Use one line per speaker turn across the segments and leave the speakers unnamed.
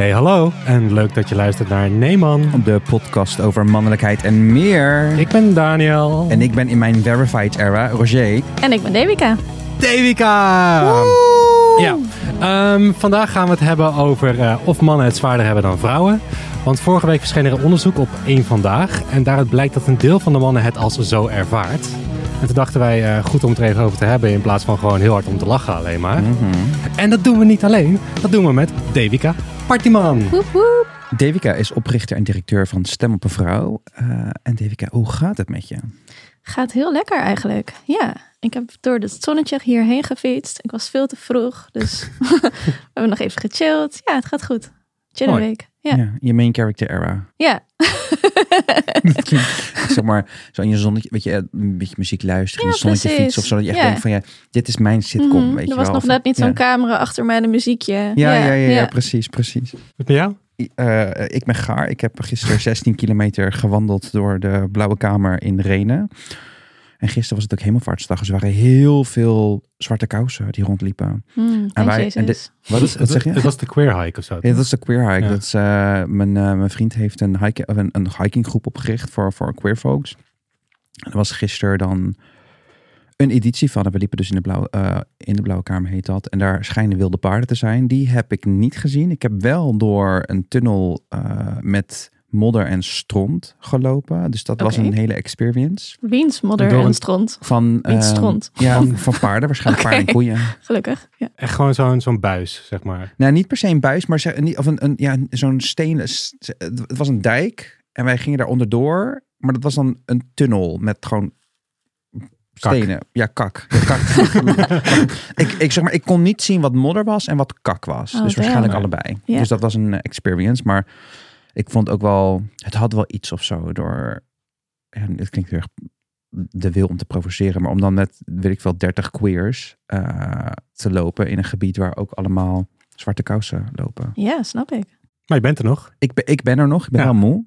Hey, hallo en leuk dat je luistert naar Neeman.
De podcast over mannelijkheid en meer.
Ik ben Daniel.
En ik ben in mijn verified era Roger.
En ik ben Devika.
Devika! Ja, ehm, vandaag gaan we het hebben over eh, of mannen het zwaarder hebben dan vrouwen. Want vorige week verscheen er een onderzoek op één Vandaag. En daaruit blijkt dat een deel van de mannen het als zo ervaart. En toen dachten wij uh, goed om het er even over te hebben in plaats van gewoon heel hard om te lachen alleen maar.
Mhm.
En dat doen we niet alleen, dat doen we met Devika Partyman.
Woep woep.
Devika is oprichter en directeur van Stem op een Vrouw. Eh, en Devika, hoe gaat het met je?
Gaat heel lekker eigenlijk. Ja, ik heb door het zonnetje hierheen gefietst. Ik was veel te vroeg, dus we hebben nog even gechilled. Ja, het gaat goed. Chille
Mooi.
week. Ja. ja.
je main character era. zeg maar, zo in je zonnetje, weet je, een beetje muziek luisteren, in
Ja,
zonnetje
precies.
fietsen of zo. Dat je echt
Ja.
denkt van ja, dit is mijn sitcom,
Mhm.
weet je
er was
wel.
nog net niet zo'n
ja.
camera achter mij en een muziekje.
Ja, ja, ja, ja, precies, precies.
Wat met jou?
Eh, ik ben gaar. Ik heb gisteren 16 kilometer gewandeld door de Blauwe Kamer in Renen. En gisteren was het ook hemelvaartsdag. Dus er waren heel veel zwarte kousen die rondliepen.
Hmm,
En wij- en dit- Wat, is, wat zeg je?
Het was de queer hike of zo.
Ja, dat is de queer hike.
Ja.
Dat is, eh, mijn, eh, mijn vriend heeft een, hike, een, een hikinggroep opgericht voor, voor queer folks. En er was gisteren dan een editie van. En We liepen dus in de, blauwe, eh, in de Blauwe Kamer heet dat. En daar schijnen wilde paarden te zijn. Die heb ik niet gezien. Ik heb wel door een tunnel eh, met modder en stront gelopen. Dus dat was een hele experience.
Wiens modder
Door
en stront.
Van,
Wiens
ehm,
stront.
Ja, van, van paarden. Waarschijnlijk paarden en koeien.
Gelukkig. Ja.
Echt gewoon zo'n zo'n buis, zeg maar.
Nou, niet per se een buis, maar zeg- niet- of een, een, ja, zo'n stenen. Het was een dijk en wij gingen daar onderdoor. Maar dat was dan een tunnel met gewoon
Kak.
stenen. Ja, kak. Ja, kak. ik, ik, zeg maar, ik kon niet zien wat modder was en wat kak was.
Oh,
dus waarschijnlijk allebei.
Ja.
Dus dat was een eh, experience. Maar ik vond ook wel, het had wel iets of zo door. En het klinkt heel erg de wil om te provoceren, maar om dan met, weet ik wel, 30 queers eh, te lopen in een gebied waar ook allemaal zwarte kousen lopen.
ja, snap ik.
Maar je bent er nog.
Ik ben, ik ben er nog, ik ben
Ja.
wel moe.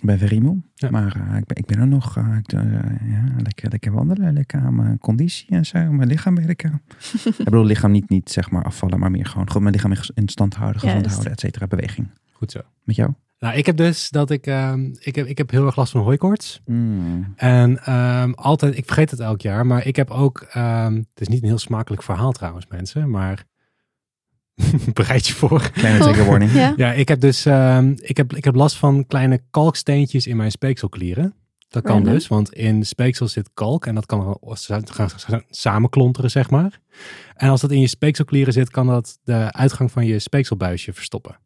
Ik ben very moe.
Ja.
Maar eh, ik, ben, ik ben er nog. eh, ik ja, lekker, lekker wandelen, lekker aan mijn conditie en zo, mijn lichaam werken. ik bedoel, lichaam niet, niet zeg maar afvallen, maar meer gewoon, gewoon mijn lichaam in stand houden, gezond
Juist.
houden, et cetera, beweging.
Goed zo.
Met jou?
Nou, ik heb dus dat ik, ehm, ik, heb, ik heb heel erg last van hooikoorts.
Mm.
En ehm, altijd, ik vergeet het elk jaar, maar ik heb ook, ehm, het is niet een heel smakelijk verhaal trouwens mensen, maar bereid je voor.
Kleine
Toch?
trigger warning.
Ja.
Ja, ik heb dus, ehm, ik, heb, ik heb last van kleine kalksteentjes in mijn speekselklieren. Dat kan
Random.
dus, want in speeksel zit kalk en dat kan gaan gaan samenklonteren, zeg maar. En als dat in je speekselklieren zit, kan dat de uitgang van je speekselbuisje verstoppen.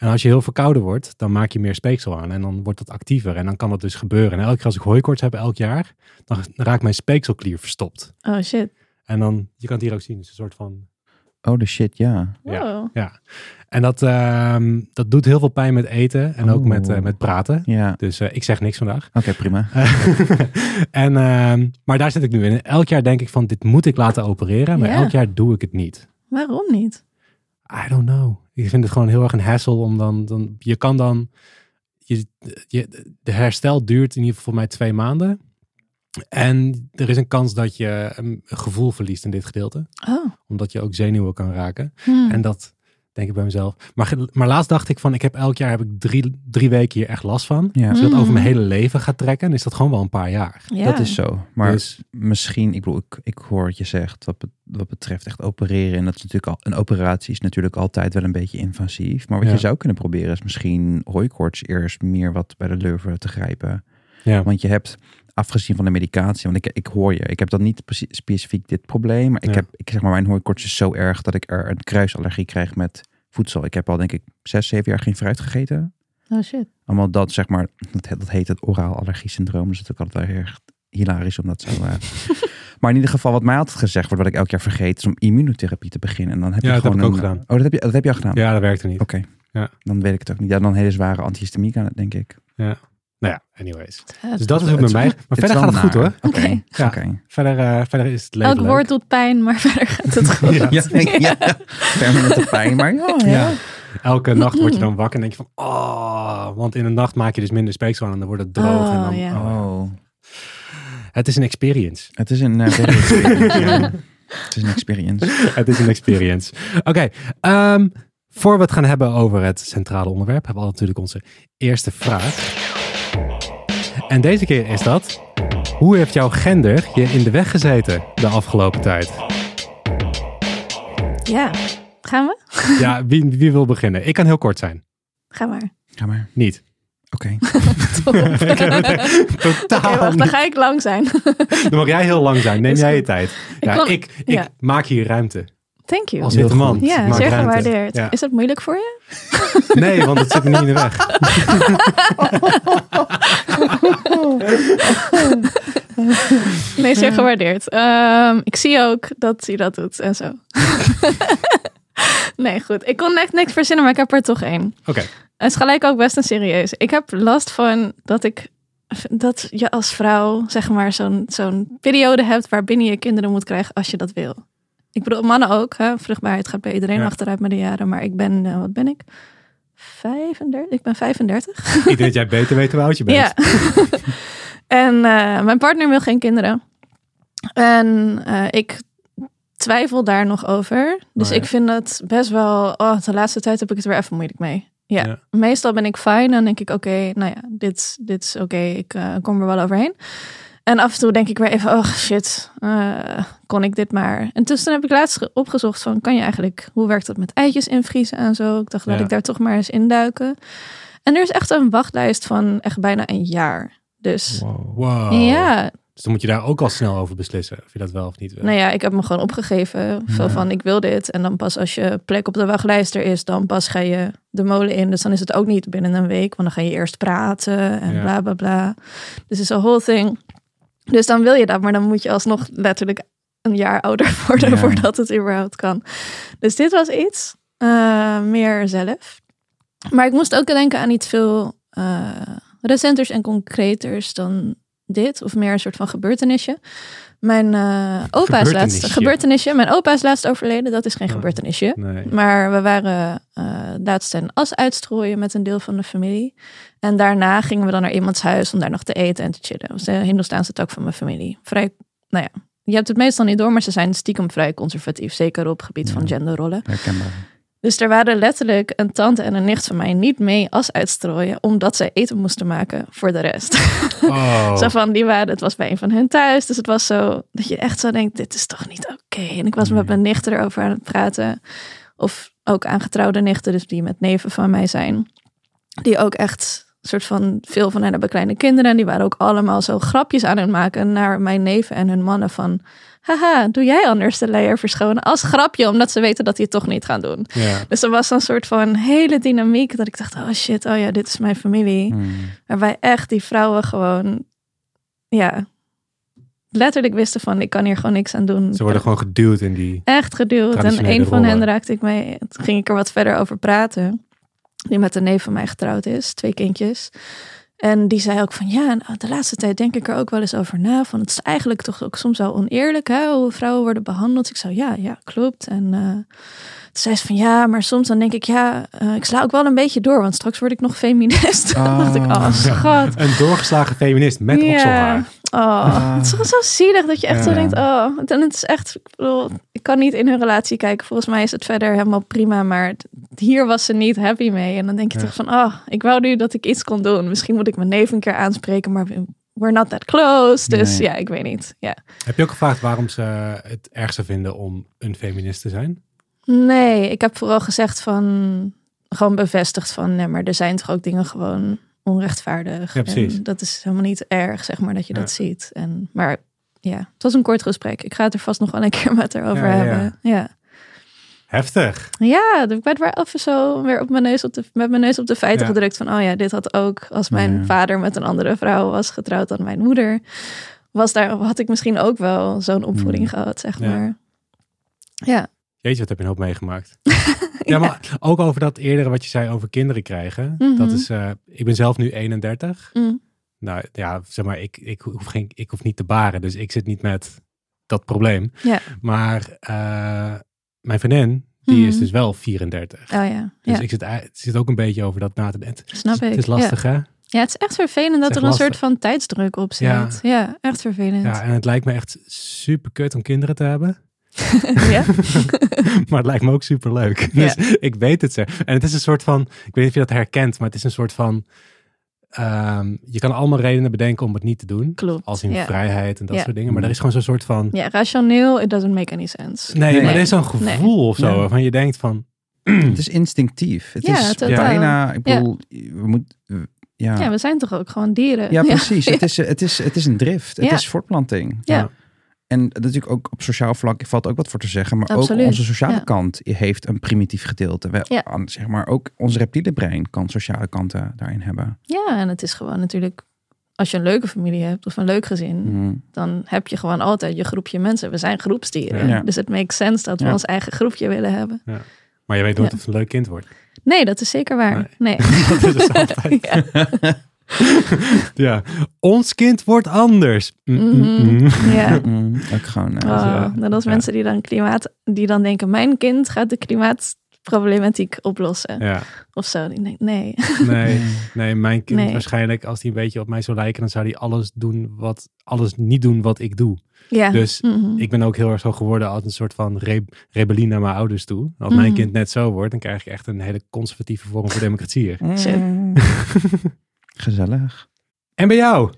En als je heel verkouden wordt, dan maak je meer speeksel aan en dan wordt dat actiever. En dan kan dat dus gebeuren. En elke keer als ik hooikoorts heb, elk jaar, dan raakt mijn speekselklier verstopt.
Oh shit.
En dan, je kan het hier ook zien, het is een soort van
Oh, de shit, ja.
Ja.
Wow.
Ja, en dat, ehm, dat doet heel veel pijn met eten en ook met, eh,
Oh.
met praten.
Ja,
Dus eh, ik zeg niks vandaag.
oké, prima.
en, ehm, maar daar zit ik nu in. Elk jaar denk ik van, dit moet ik laten opereren. Maar
Ja.
elk jaar doe ik het niet.
Waarom niet?
I don't know. Ik vind het gewoon heel erg een hassle om dan... dan je kan dan... Je, je, de herstel duurt in ieder geval voor mij twee maanden. En er is een kans dat je een gevoel verliest in dit gedeelte.
Oh.
Omdat je ook zenuwen kan raken.
Hmm.
En dat denk ik bij mezelf. Maar, maar laatst dacht ik van, ik heb elk jaar heb ik drie, drie weken hier echt last van.
Ja,
Als je dat
Mm.
over mijn hele leven gaat trekken, dan is dat gewoon wel een paar jaar.
ja.
dat is zo. Maar
Dus
misschien, ik bedoel, ik, ik hoor wat je zegt, wat, wat betreft echt opereren. En dat is natuurlijk al, een operatie is natuurlijk altijd wel een beetje invasief. Maar wat
Ja.
je zou kunnen proberen is misschien hooikoorts eerst meer wat bij de lurven te grijpen.
ja,
Want je hebt, afgezien van de medicatie, want ik, ik hoor je, ik heb dan niet specifiek dit probleem. Maar ik
Ja.
heb, ik zeg maar, mijn hooikoorts is zo erg dat ik er een kruisallergie krijg met voedsel. Ik heb al denk ik zes, zeven jaar geen fruit gegeten.
Oh shit.
Allemaal dat, zeg maar, dat, dat heet het oraal allergie syndroom. Dus dat is ook altijd wel heel erg hilarisch om dat zo... eh. maar in ieder geval, wat mij altijd gezegd wordt, wat ik elk jaar vergeet, is om immunotherapie te beginnen. En dan heb
Ja,
je
dat heb
gewoon
ik ook
een,
gedaan.
Oh, dat heb je, dat heb je al gedaan?
ja, dat werkte niet.
Oké.
Ja.
Dan weet ik het ook niet. Ja, dan hele zware antihistamiek aan het, denk ik.
Nou ja, anyways. Dus dat is ook met mij. Maar
Het
verder
is
gaat het goed hoor.
Oké.
Ja.
oké.
Verder, eh, verder is het leven
Elk
leuk.
woord doet pijn, maar verder gaat het goed.
Ja.
Ja, ja, permanente pijn. Maar ja, ja.
Ja. Elke nacht word je dan wakker en denk je van, oh, want in de nacht maak je dus minder speeksel aan en dan wordt het droog. en
Oh,
dan,
ja.
Oh,
Het is een experience.
het is een eh, experience. Het is een experience.
het is een experience. Oké, ehm, Voor we het gaan hebben over het centrale onderwerp, hebben we al natuurlijk onze eerste vraag. En deze keer is dat: hoe heeft jouw gender je in de weg gezeten de afgelopen tijd?
Ja, gaan we?
Ja, wie, wie wil beginnen? Ik kan heel kort zijn.
Ga maar.
Ga maar.
Niet.
Oké.
Het totaal
wacht, dan ga ik lang zijn.
Dan mag jij heel lang zijn. Neem jij je tijd. Ja,
kon-
ik, ik
ja.
maak hier ruimte.
Thank you.
Als witte man.
ja,
maak
zeer
ruimte.
gewaardeerd.
Ja.
Is dat moeilijk voor je?
Nee, want het zit me niet in de weg.
Nee, zeer gewaardeerd. Ehm, ik zie ook dat hij dat doet en zo. nee, goed. Ik kon echt niks verzinnen, maar ik heb er toch één.
Oké.
Het is gelijk ook best een serieus. Ik heb last van dat ik dat je als vrouw zeg maar zo'n zo'n periode hebt waarbinnen je kinderen moet krijgen als je dat wil. Ik bedoel, mannen ook. Hè? Vruchtbaarheid gaat bij iedereen
Ja.
achteruit met de jaren. Maar ik ben, eh, wat ben ik? 35? Ik ben 35.
Ik denk dat jij beter weet hoe oud je bent.
Ja. en eh, mijn partner wil geen kinderen. En eh, ik twijfel daar nog over. Dus
Oh ja.
ik vind het best wel... Oh, de laatste tijd heb ik het weer even moeilijk mee. Ja,
Ja.
meestal ben ik fijn. Dan denk ik, oké, nou ja, dit, dit is oké. ik kom er wel overheen. En af en toe denk ik weer even, oh shit, eh, kon ik dit maar. En toen heb ik laatst ge- opgezocht van, kan je eigenlijk, hoe werkt dat met eitjes invriezen en zo? Ik dacht, laat
Ja.
ik daar toch maar eens induiken. En er is echt een wachtlijst van echt bijna een jaar. Dus
Wow.
Wow.
ja,
Dus dan moet je daar ook al snel over beslissen. Of je dat wel of niet wil.
nou ja, ik heb me gewoon opgegeven.
Ja.
van, ik wil dit. En dan pas als je plek op de wachtlijst er is, dan pas ga je de molen in. Dus dan is het ook niet binnen een week, want dan ga je eerst praten en
Ja.
bla bla bla. Dus het is een whole thing. Dus dan wil je dat, maar dan moet je alsnog letterlijk een jaar ouder worden
Ja.
voordat het überhaupt kan. Dus dit was iets eh, meer zelf. Maar ik moest ook denken aan iets veel eh, recenters en concreters dan dit. Of meer een soort van gebeurtenisje. Mijn eh opa is laatst...
Gebeurtenisje.
Mijn opa is laatst overleden. Dat is geen
Oh.
gebeurtenisje.
Nee.
Maar we waren eh laatst een as uitstrooien met een deel van de familie. En daarna gingen we dan naar iemands huis om daar nog te eten en te chillen. Was de Hindoestaanse tak van mijn familie. Vrij, nou ja, je hebt het meestal niet door, maar ze zijn stiekem vrij conservatief. Zeker op het gebied van genderrollen.
Herkenbaar.
Dus er waren letterlijk een tante en een nicht van mij niet mee as uitstrooien, omdat zij eten moesten maken voor de rest.
Oh.
Zo van, die waren, het was bij een van hen thuis. Dus het was zo, dat je echt zo denkt, dit is toch niet oké. En ik was met mijn nichten erover aan het praten. Of ook aangetrouwde nichten, dus die met neven van mij zijn. Die ook echt, soort van, veel van hen hebben kleine kinderen. En die waren ook allemaal zo grapjes aan het maken naar mijn neven en hun mannen van... Haha, doe jij anders de leier verschonen? Als grapje, omdat ze weten dat die het toch niet gaan doen.
Ja.
Dus er was een soort van hele dynamiek dat ik dacht, oh shit, oh ja, dit is mijn familie.
Hmm.
Waarbij echt die vrouwen gewoon, ja, letterlijk wisten van, ik kan hier gewoon niks aan doen.
Ze worden gewoon geduwd in die...
echt geduwd. En een van hen raakte ik mee, toen ging ik er wat verder over praten. Die met een neef van mij getrouwd is, twee kindjes. En die zei ook van, ja, nou, de laatste tijd denk ik er ook wel eens over na. Van, het is eigenlijk toch ook soms wel oneerlijk, hè, hoe vrouwen worden behandeld. Ik zei, ja, ja, klopt. En eh, toen zei ze van, ja, maar soms dan denk ik, ja, eh, ik sla ook wel een beetje door. Want straks word ik nog feminist.
Ah.
dacht ik, oh, schat.
Een doorgeslagen feminist met okselhaar.
Oh,
Ah.
het is gewoon zo zielig dat je echt zo denkt, oh, en het is echt, ik bedoel, ik kan niet in hun relatie kijken. Volgens mij is het verder helemaal prima, maar hier was ze niet happy mee. En dan denk je toch van, oh, ik wou nu dat ik iets kon doen. Misschien moet ik mijn neef een keer aanspreken, maar we- we're not that close. Dus
Nee.
ja, ik weet niet. Ja.
Heb je ook gevraagd waarom ze het ergste vinden om een feminist te zijn?
Nee, ik heb vooral gezegd van, gewoon bevestigd van, nee, maar er zijn toch ook dingen gewoon onrechtvaardig.
Ja, precies.
En dat is helemaal niet erg, zeg maar, dat je
Ja.
dat ziet. En, maar ja, het was een kort gesprek. Ik ga het er vast nog wel een keer met haar over
Ja,
hebben. Ja.
Heftig.
Ja, ik werd weer even zo weer op mijn neus op de, met mijn neus op de feiten
Ja.
gedrukt. Van, oh ja, dit had ook als mijn
Ja.
vader met een andere vrouw was getrouwd dan mijn moeder. Was daar, had ik misschien ook wel zo'n opvoeding
Hmm.
gehad, zeg maar. Ja.
Jeetje, wat heb je een hoop meegemaakt. ja, maar ook over dat eerdere wat je zei over kinderen krijgen.
Mhm.
Dat is, eh, ik ben zelf nu 31.
Mm.
Nou ja, zeg maar, ik, ik, hoef geen, ik hoef niet te baren. Dus ik zit niet met dat probleem.
Ja.
Maar eh, mijn vriendin, die is
Mhm.
dus wel 34.
Oh ja,
Dus
ja.
ik zit, het zit ook een beetje over dat na te denken. Het,
snap ik.
Het is lastig, hè?
Ja, het is echt vervelend dat er een soort van tijdsdruk op zit.
Ja.
Ja, echt vervelend.
Ja, en het lijkt me echt super kut om kinderen te hebben.
ja?
maar het lijkt me ook super leuk. Dus ik weet het ze. En het is een soort van, ik weet niet of je dat herkent, maar het is een soort van, ehm, je kan allemaal redenen bedenken om het niet te doen.
Klopt.
Als in
ja.
vrijheid en dat
Ja.
soort dingen. Maar er is gewoon zo'n soort van,
Ja, rationeel, it doesn't make any sense.
nee,
Nee.
maar er is zo'n gevoel
Nee.
of zo, waarvan je denkt van,
Het is instinctief. Het
Ja,
is
totaal.
bijna, ik bedoel, we moeten, ja.
Ja, we zijn toch ook gewoon dieren?
Ja, precies. Het, is, het, is, het is een drift. Het
Ja.
is voortplanting.
Ja.
En natuurlijk ook op sociaal vlak valt ook wat voor te zeggen. Maar
Absoluut.
ook onze sociale
Ja.
kant heeft een primitief gedeelte. We,
Ja.
aan, zeg maar, ook ons reptiele brein kan sociale kanten daarin hebben.
Ja, en het is gewoon natuurlijk, als je een leuke familie hebt of een leuk gezin,
Mhm.
dan heb je gewoon altijd je groepje mensen. We zijn groepsdieren.
Ja.
Dus het makes sense dat we
Ja.
ons eigen groepje willen hebben.
maar je weet nooit
Ja.
of het een leuk kind wordt.
Nee, dat is zeker waar. Nee.
Dat is het altijd.
Ja.
Ons kind wordt anders. Mm, mm,
Mhm.
mm.
Ja.
Ook gewoon. eh,
Oh,
ja.
net als
Ja.
mensen die dan klimaat, die dan denken, mijn kind gaat de klimaatproblematiek oplossen.
Ja,
Of zo. Die denkt, nee.
nee, nee, mijn kind
Nee.
waarschijnlijk, als hij een beetje op mij zou lijken, dan zou hij alles doen wat, alles niet doen wat ik doe.
Ja.
Dus
Mhm.
ik ben ook heel erg zo geworden als een soort van re rebellie naar mijn ouders toe. Als mijn
Mhm.
kind net zo wordt, dan krijg ik echt een hele conservatieve vorm voor democratie
mm. Gezellig.
En bij jou?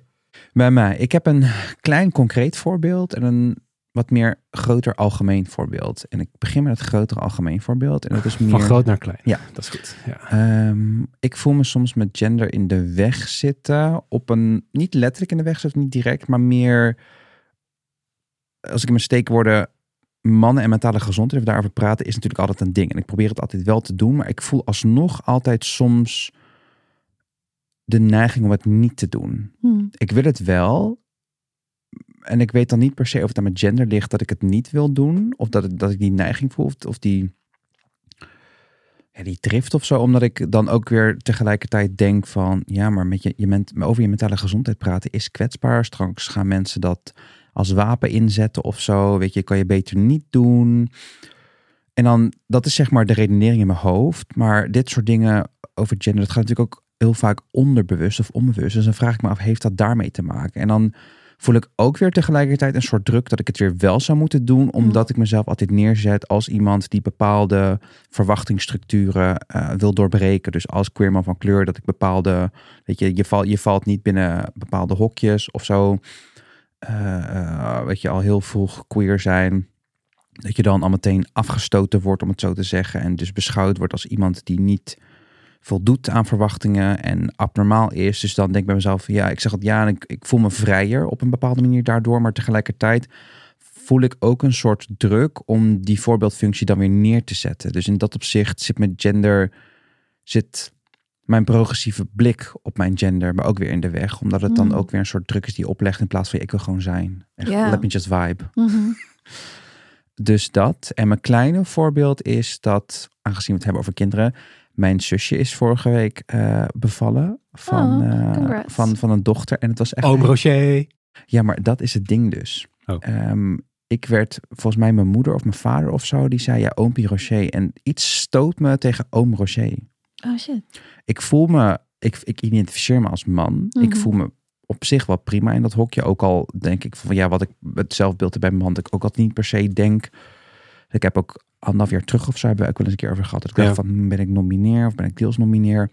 Bij mij. Ik heb een klein concreet voorbeeld en een wat meer groter algemeen voorbeeld. En ik begin met het grotere algemeen voorbeeld. En dat is meer...
Van groot naar klein.
Ja.
Dat is goed. Ja.
Ehm, ik voel me soms met gender in de weg zitten. Op een, niet letterlijk in de weg zitten, niet direct, maar meer. Als ik in mijn steekwoorden mannen en mentale gezondheid even daarover praten, is natuurlijk altijd een ding. En ik probeer het altijd wel te doen, maar ik voel alsnog altijd soms de neiging om het niet te doen.
Hm.
Ik wil het wel. En ik weet dan niet per se of het aan mijn gender ligt dat ik het niet wil doen. Of dat ik, dat ik die neiging voel. Of, of die, ja, die drift of zo. Omdat ik dan ook weer tegelijkertijd denk van... Ja, maar met je, je ment, over je mentale gezondheid praten is kwetsbaar. Straks gaan mensen dat als wapen inzetten of zo. Weet je, kan je beter niet doen. En dan, dat is zeg maar de redenering in mijn hoofd. Maar dit soort dingen over gender, dat gaat natuurlijk ook heel vaak onderbewust of onbewust. Dus dan vraag ik me af, heeft dat daarmee te maken? En dan voel ik ook weer tegelijkertijd een soort druk dat ik het weer wel zou moeten doen, omdat ik mezelf altijd neerzet als iemand die bepaalde verwachtingsstructuren eh, wil doorbreken. Dus als queerman van kleur, dat ik bepaalde, weet je, je, val, je valt niet binnen bepaalde hokjes of zo. Eh, weet je, al heel vroeg queer zijn. Dat je dan al meteen afgestoten wordt, om het zo te zeggen. En dus beschouwd wordt als iemand die niet voldoet aan verwachtingen en abnormaal is. Dus dan denk ik bij mezelf, ja, ik zeg het ja, en ik, ik voel me vrijer op een bepaalde manier daardoor. Maar tegelijkertijd voel ik ook een soort druk om die voorbeeldfunctie dan weer neer te zetten. Dus in dat opzicht zit mijn gender, zit mijn progressieve blik op mijn gender, maar ook weer in de weg. Omdat het dan
Mm.
ook weer een soort druk is die oplegt in plaats van ik wil gewoon zijn. Echt, let me just vibe.
Mhm.
Dus dat. En mijn kleine voorbeeld is dat, aangezien we het hebben over kinderen, mijn zusje is vorige week eh, bevallen van,
Oh,
eh, van, van een dochter. En het was echt.
Oom Rocher.
Ja, maar dat is het ding dus.
Oh.
Ehm, ik werd volgens mij mijn moeder of mijn vader of zo, die zei ja, oompie Rocher. En iets stoot me tegen oom Rocher.
Oh shit.
Ik voel me, ik, ik identificeer me als man. Ik
Mhm.
voel me op zich wel prima in dat hokje. Ook al denk ik van ja, wat ik het zelfbeeld bij mijn hand, ik ook al niet per se denk. Ik heb ook anderhalf jaar terug of zo hebben we ook wel eens een keer over gehad. Dat ik
Ja.
dacht van hm, ben ik nomineer of ben ik deels nomineer.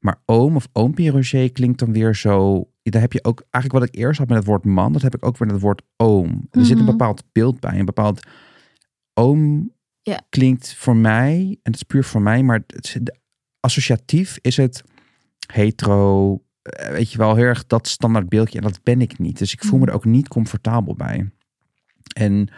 Maar oom of oompie Roger klinkt dan weer zo. Daar heb je ook eigenlijk wat ik eerst had met het woord man, dat heb ik ook weer met het woord oom. Er zit een
Mhm.
bepaald beeld bij, een bepaald oom
Ja.
klinkt voor mij en het is puur voor mij, maar het associatief is het hetero, eh, weet je wel, heel erg dat standaard beeldje. En dat ben ik niet. Dus ik voel me
Mhm.
er ook niet comfortabel bij. En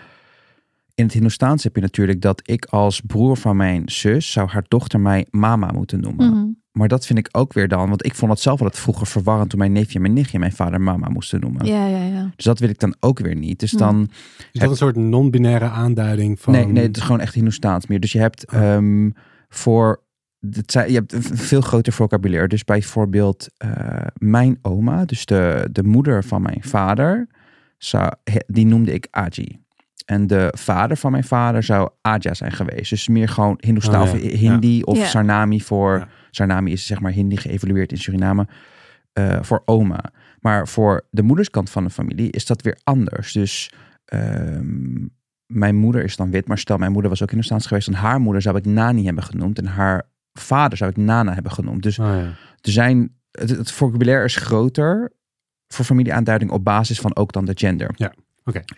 in het Hindoestaans heb je natuurlijk dat ik als broer van mijn zus zou haar dochter mij mama moeten noemen.
Mhm.
Maar dat vind ik ook weer dan, want ik vond het zelf altijd vroeger verwarrend toen mijn neefje en mijn nichtje mijn vader mama moesten noemen.
Ja, ja, ja.
Dus dat wil ik dan ook weer niet. Dus
Mhm.
dan
Is dat een soort non-binaire aanduiding van...
Nee, nee, het is gewoon echt Hindoestaans meer. Dus je hebt
Oh.
ehm, voor. Het zijn, je hebt een veel groter vocabulaire. Dus bijvoorbeeld eh, mijn oma, dus de, de moeder van mijn vader, die noemde ik Aji. En de vader van mijn vader zou Aja zijn geweest. Dus meer gewoon Hindoestaan
Oh, ja.
Hindi of
Ja.
Sarnami voor...
Ja.
Sarnami is zeg maar Hindi geëvolueerd in Suriname. eh, voor oma. Maar voor de moederskant van de familie is dat weer anders. Dus ehm, mijn moeder is dan wit, maar stel mijn moeder was ook in de staats geweest, dan haar moeder zou ik Nani hebben genoemd en haar vader zou ik Nana hebben genoemd. Dus
Oh, ja.
er zijn, het, het vocabulaire is groter voor familieaanduiding op basis van ook dan de gender.
Ja,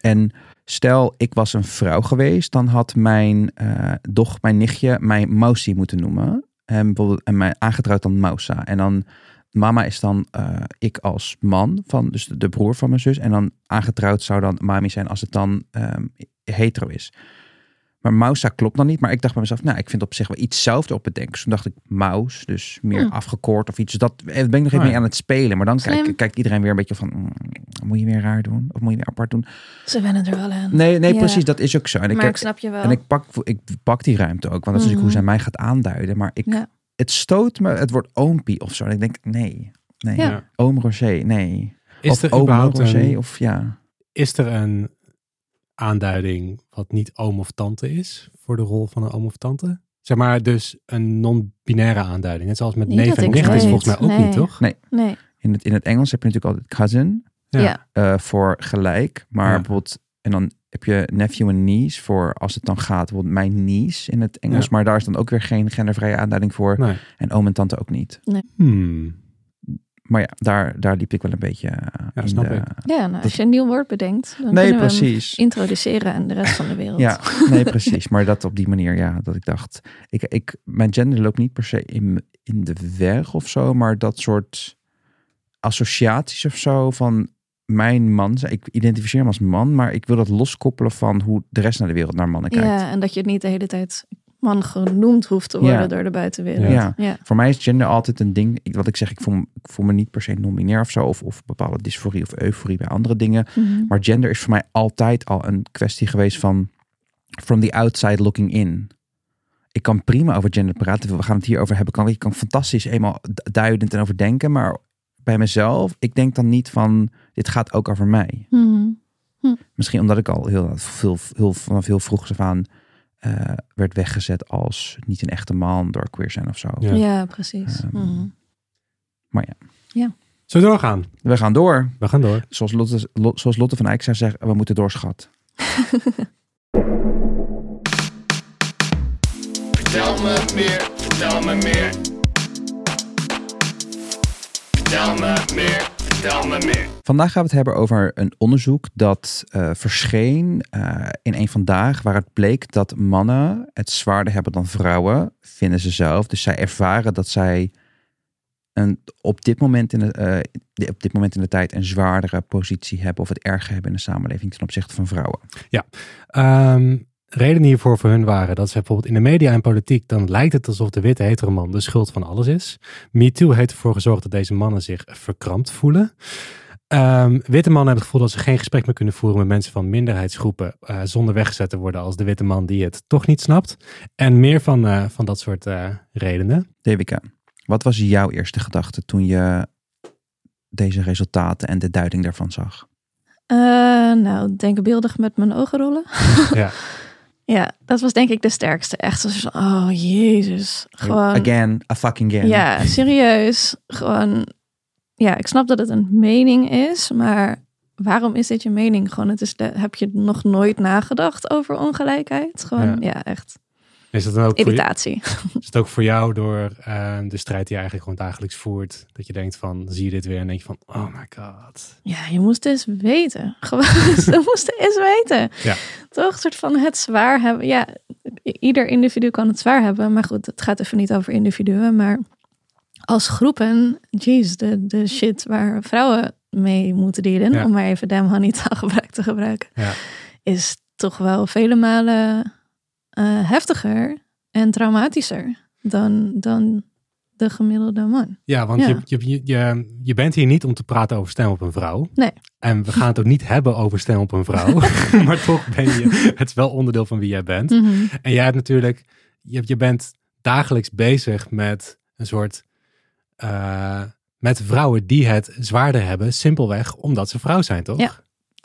En stel ik was een vrouw geweest, dan had mijn eh doch, mijn nichtje, mij Mausi moeten noemen. En, bijvoorbeeld, en mijn aangetrouwd dan Mausa. En dan mama is dan eh, ik als man van, dus de, de broer van mijn zus. En dan aangetrouwd zou dan mami zijn als het dan ehm, hetero is. Maar Mausa klopt dan niet. Maar ik dacht bij mezelf, nou, ik vind op zich wel iets zelf op bedenken. Dus toen dacht ik Maus, dus meer
Hm.
afgekort of iets. Dus dat eh, ben ik nog even
Oh,
mee aan het spelen. Maar dan kijkt, kijkt iedereen weer een beetje van, mm, moet je weer raar doen? Of moet je weer apart doen?
Ze wennen er wel aan.
Nee, nee,
Ja.
precies. Dat is ook zo. En ik,
maar
heb-
ik snap je wel.
en ik pak, ik pak die ruimte ook. Want dat is natuurlijk hoe
Mhm.
zij mij gaat aanduiden. Maar ik,
Ja.
het stoot me het woord oompie of zo. En ik denk, nee, nee.
Ja.
Oom Roger, nee.
Is
of
er
oom
überhaupt
Roger,
een,
of ja.
is er een aanduiding wat niet oom of tante is voor de rol van een oom of tante? Zeg maar dus een non-binaire aanduiding. Net zoals met
Niet
neef en nicht is volgens mij ook
Nee.
niet, toch?
Nee.
Nee.
In het, in het Engels heb je natuurlijk altijd cousin
Ja.
Ja.
eh, voor gelijk. Maar
Ja.
bijvoorbeeld, en dan heb je nephew en niece voor als het dan gaat. Bijvoorbeeld mijn niece in het Engels.
Ja.
Maar daar is dan ook weer geen gendervrije aanduiding voor.
Nee.
En oom en tante ook niet.
Hmm.
Maar ja, daar, daar liep ik wel een beetje eh,
Ja,
in
snap
de...
ik.
Ja, nou, als je een nieuw woord bedenkt, dan
Nee,
kunnen we hem
precies.
introduceren aan de rest van de wereld.
Ja, nee, precies. Maar dat op die manier, ja, dat ik dacht, ik, ik, mijn gender loopt niet per se in, in de weg of zo, maar dat soort associaties of zo van mijn man. Ik identificeer hem als man, maar ik wil dat loskoppelen van hoe de rest naar de wereld naar mannen kijkt.
Ja, en dat je het niet de hele tijd man genoemd hoeft te worden
Ja.
door de buitenwereld.
Ja.
Ja.
Voor mij is gender altijd een ding. Ik- Wat ik zeg, ik voel, ik voel me niet per se non-binair of zo, of, of bepaalde dysforie of euforie bij andere dingen.
Mhm.
Maar gender is voor mij altijd al een kwestie geweest van from the outside looking in. Ik kan prima over gender praten. We gaan het hier over hebben. Kan, ik kan fantastisch eenmaal du- duidend en over denken. Maar bij mezelf, ik denk dan niet van dit gaat ook over mij.
Mhm.
Misschien omdat ik al heel, veel, heel, vanaf heel vroeg af aan eh, werd weggezet als niet een echte man door queer zijn of zo.
Ja.
Ja, precies.
Ehm,
Mhm.
Maar ja,
Zullen we doorgaan?
we gaan door.
We gaan door.
Zoals Lotte, Lo- zoals Lotte van Eyck zou zeggen, we moeten door, schat.
Vertel me meer, vertel me meer. Vertel me meer, vertel me meer.
Vandaag gaan we het hebben over een onderzoek dat eh, verscheen eh, in een vandaag, waar het bleek dat mannen het zwaarder hebben dan vrouwen, vinden ze zelf. Dus zij ervaren dat zij een, op, dit moment in de, eh, op dit moment in de tijd een zwaardere positie hebben of het erger hebben in de samenleving ten opzichte van vrouwen.
Ehm redenen hiervoor voor hun waren dat ze bijvoorbeeld in de media en politiek, dan lijkt het alsof de witte hetero man de schuld van alles is. MeToo heeft ervoor gezorgd dat deze mannen zich verkrampt voelen. Ehm, witte mannen hebben het gevoel dat ze geen gesprek meer kunnen voeren met mensen van minderheidsgroepen eh, zonder weggezet te worden als de witte man die het toch niet snapt. En meer van, eh, van dat soort eh, redenen.
Devika, wat was jouw eerste gedachte toen je deze resultaten en de duiding daarvan zag?
Eh, nou, denkbeeldig met mijn ogen rollen.
Ja.
Ja, dat was denk ik de sterkste. Echt zo oh jezus. Gewoon,
Again, a fucking again.
ja, serieus. Gewoon, ja, ik snap dat het een mening is, maar waarom is dit je mening? Gewoon, het is de, heb je nog nooit nagedacht over ongelijkheid? Gewoon,
Ja.
ja, echt.
Is het dan ook je-
Irritatie.
is het ook voor jou door eh, de strijd die je eigenlijk gewoon dagelijks voert, dat je denkt van, zie je dit weer en denk je van, oh my god.
Ja, je moest eens weten. Gewoon, ze moesten eens weten.
Ja.
Toch? Een soort van het zwaar hebben. Ja, ieder individu kan het zwaar hebben. Maar goed, het gaat even niet over individuen. Maar als groepen, jeez, de, de shit waar vrouwen mee moeten dealen.
Ja.
Om maar even damn honey taalgebruik te gebruiken.
Ja.
Is toch wel vele malen eh, heftiger en traumatischer dan, dan de gemiddelde man.
Ja, want
Ja.
Je, je, je, je, je bent hier niet om te praten over stem op een vrouw.
Nee.
En we gaan het ook niet hebben over stem op een vrouw. maar toch ben je, het is wel onderdeel van wie jij bent.
Mhm.
En jij hebt natuurlijk, je, je bent dagelijks bezig met een soort, eh, met vrouwen die het zwaarder hebben. Simpelweg omdat ze vrouw zijn, toch?
Ja.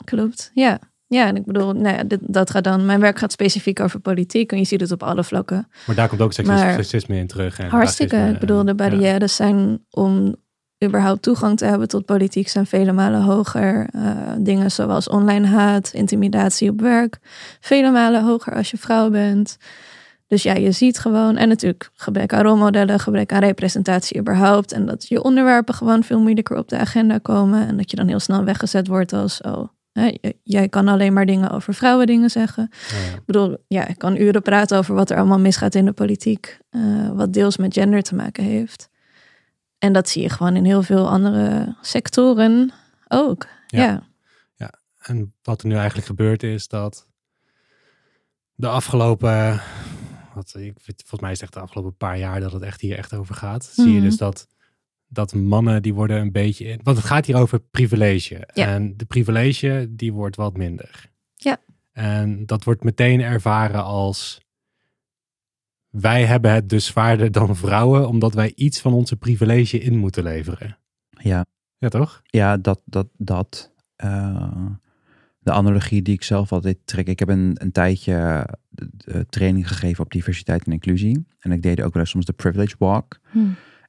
Klopt, ja. Ja, en ik bedoel, nou ja, dit, dat gaat dan. Mijn werk gaat specifiek over politiek en je ziet het op alle vlakken.
Maar daar komt ook seksisme, in terug. En
Hartstikke. Ik bedoel, de
ja.
barrières zijn om überhaupt toegang te hebben tot politiek zijn vele malen hoger. Eh, dingen zoals online haat, intimidatie op werk, vele malen hoger als je vrouw bent. Dus ja, je ziet gewoon, en natuurlijk gebrek aan rolmodellen, gebrek aan representatie überhaupt. En dat je onderwerpen gewoon veel moeilijker op de agenda komen. En dat je dan heel snel weggezet wordt als, oh, jij kan alleen maar dingen over vrouwen dingen zeggen.
Ja.
Ik bedoel, ja, ik kan uren praten over wat er allemaal misgaat in de politiek. eh, wat deels met gender te maken heeft. En dat zie je gewoon in heel veel andere sectoren ook.
Ja.
Ja,
En wat er nu eigenlijk gebeurt is dat de afgelopen, wat ik volgens mij is het echt de afgelopen paar jaar dat het echt hier echt over gaat. Zie je
Mhm.
dus dat, dat mannen die worden een beetje, in, want het gaat hier over privilege.
Ja.
En de privilege die wordt wat minder.
Ja.
En dat wordt meteen ervaren als wij hebben het dus zwaarder dan vrouwen, omdat wij iets van onze privilege in moeten leveren.
Ja,
Ja, toch?
ja dat, dat, dat. eh, de analogie die ik zelf altijd trek. Ik heb een, een tijdje de training gegeven op diversiteit en inclusie. En ik deed ook wel eens soms de privilege walk.
Hm.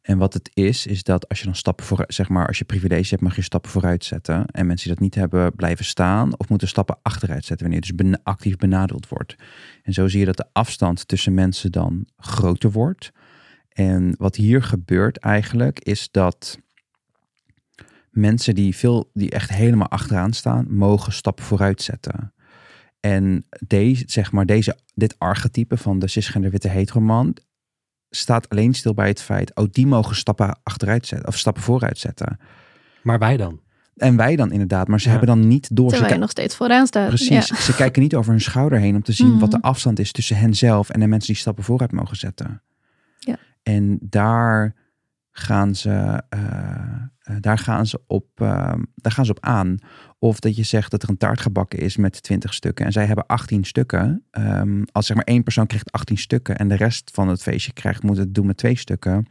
En wat het is, is dat als je dan stappen vooruit, zeg maar, als je privilege hebt, mag je stappen vooruit zetten. En mensen die dat niet hebben, blijven staan of moeten stappen achteruit zetten wanneer je dus actief benadeeld wordt. En zo zie je dat de afstand tussen mensen dan groter wordt. En wat hier gebeurt eigenlijk, is dat mensen die veel, die echt helemaal achteraan staan, mogen stappen vooruit zetten. En deze, zeg maar, deze, dit archetype van de cisgender witte heteroman staat alleen stil bij het feit, oh, die mogen stappen achteruit zetten of stappen vooruit zetten.
Maar wij dan?
En wij dan inderdaad, maar ze
Ja.
hebben dan niet door. Ze
terwijl je nog steeds vooraan staat.
Precies,
Ja.
ze kijken niet over hun schouder heen om te zien
Mhm.
wat de afstand is tussen henzelf en de mensen die stappen vooruit mogen zetten.
Ja.
En daar gaan ze, eh, eh, daar gaan ze op, eh, daar gaan ze op aan. Of dat je zegt dat er een taart gebakken is met 20 stukken en zij hebben 18 stukken. Ehm, als zeg maar één persoon krijgt 18 stukken en de rest van het feestje krijgt, moet het doen met twee stukken.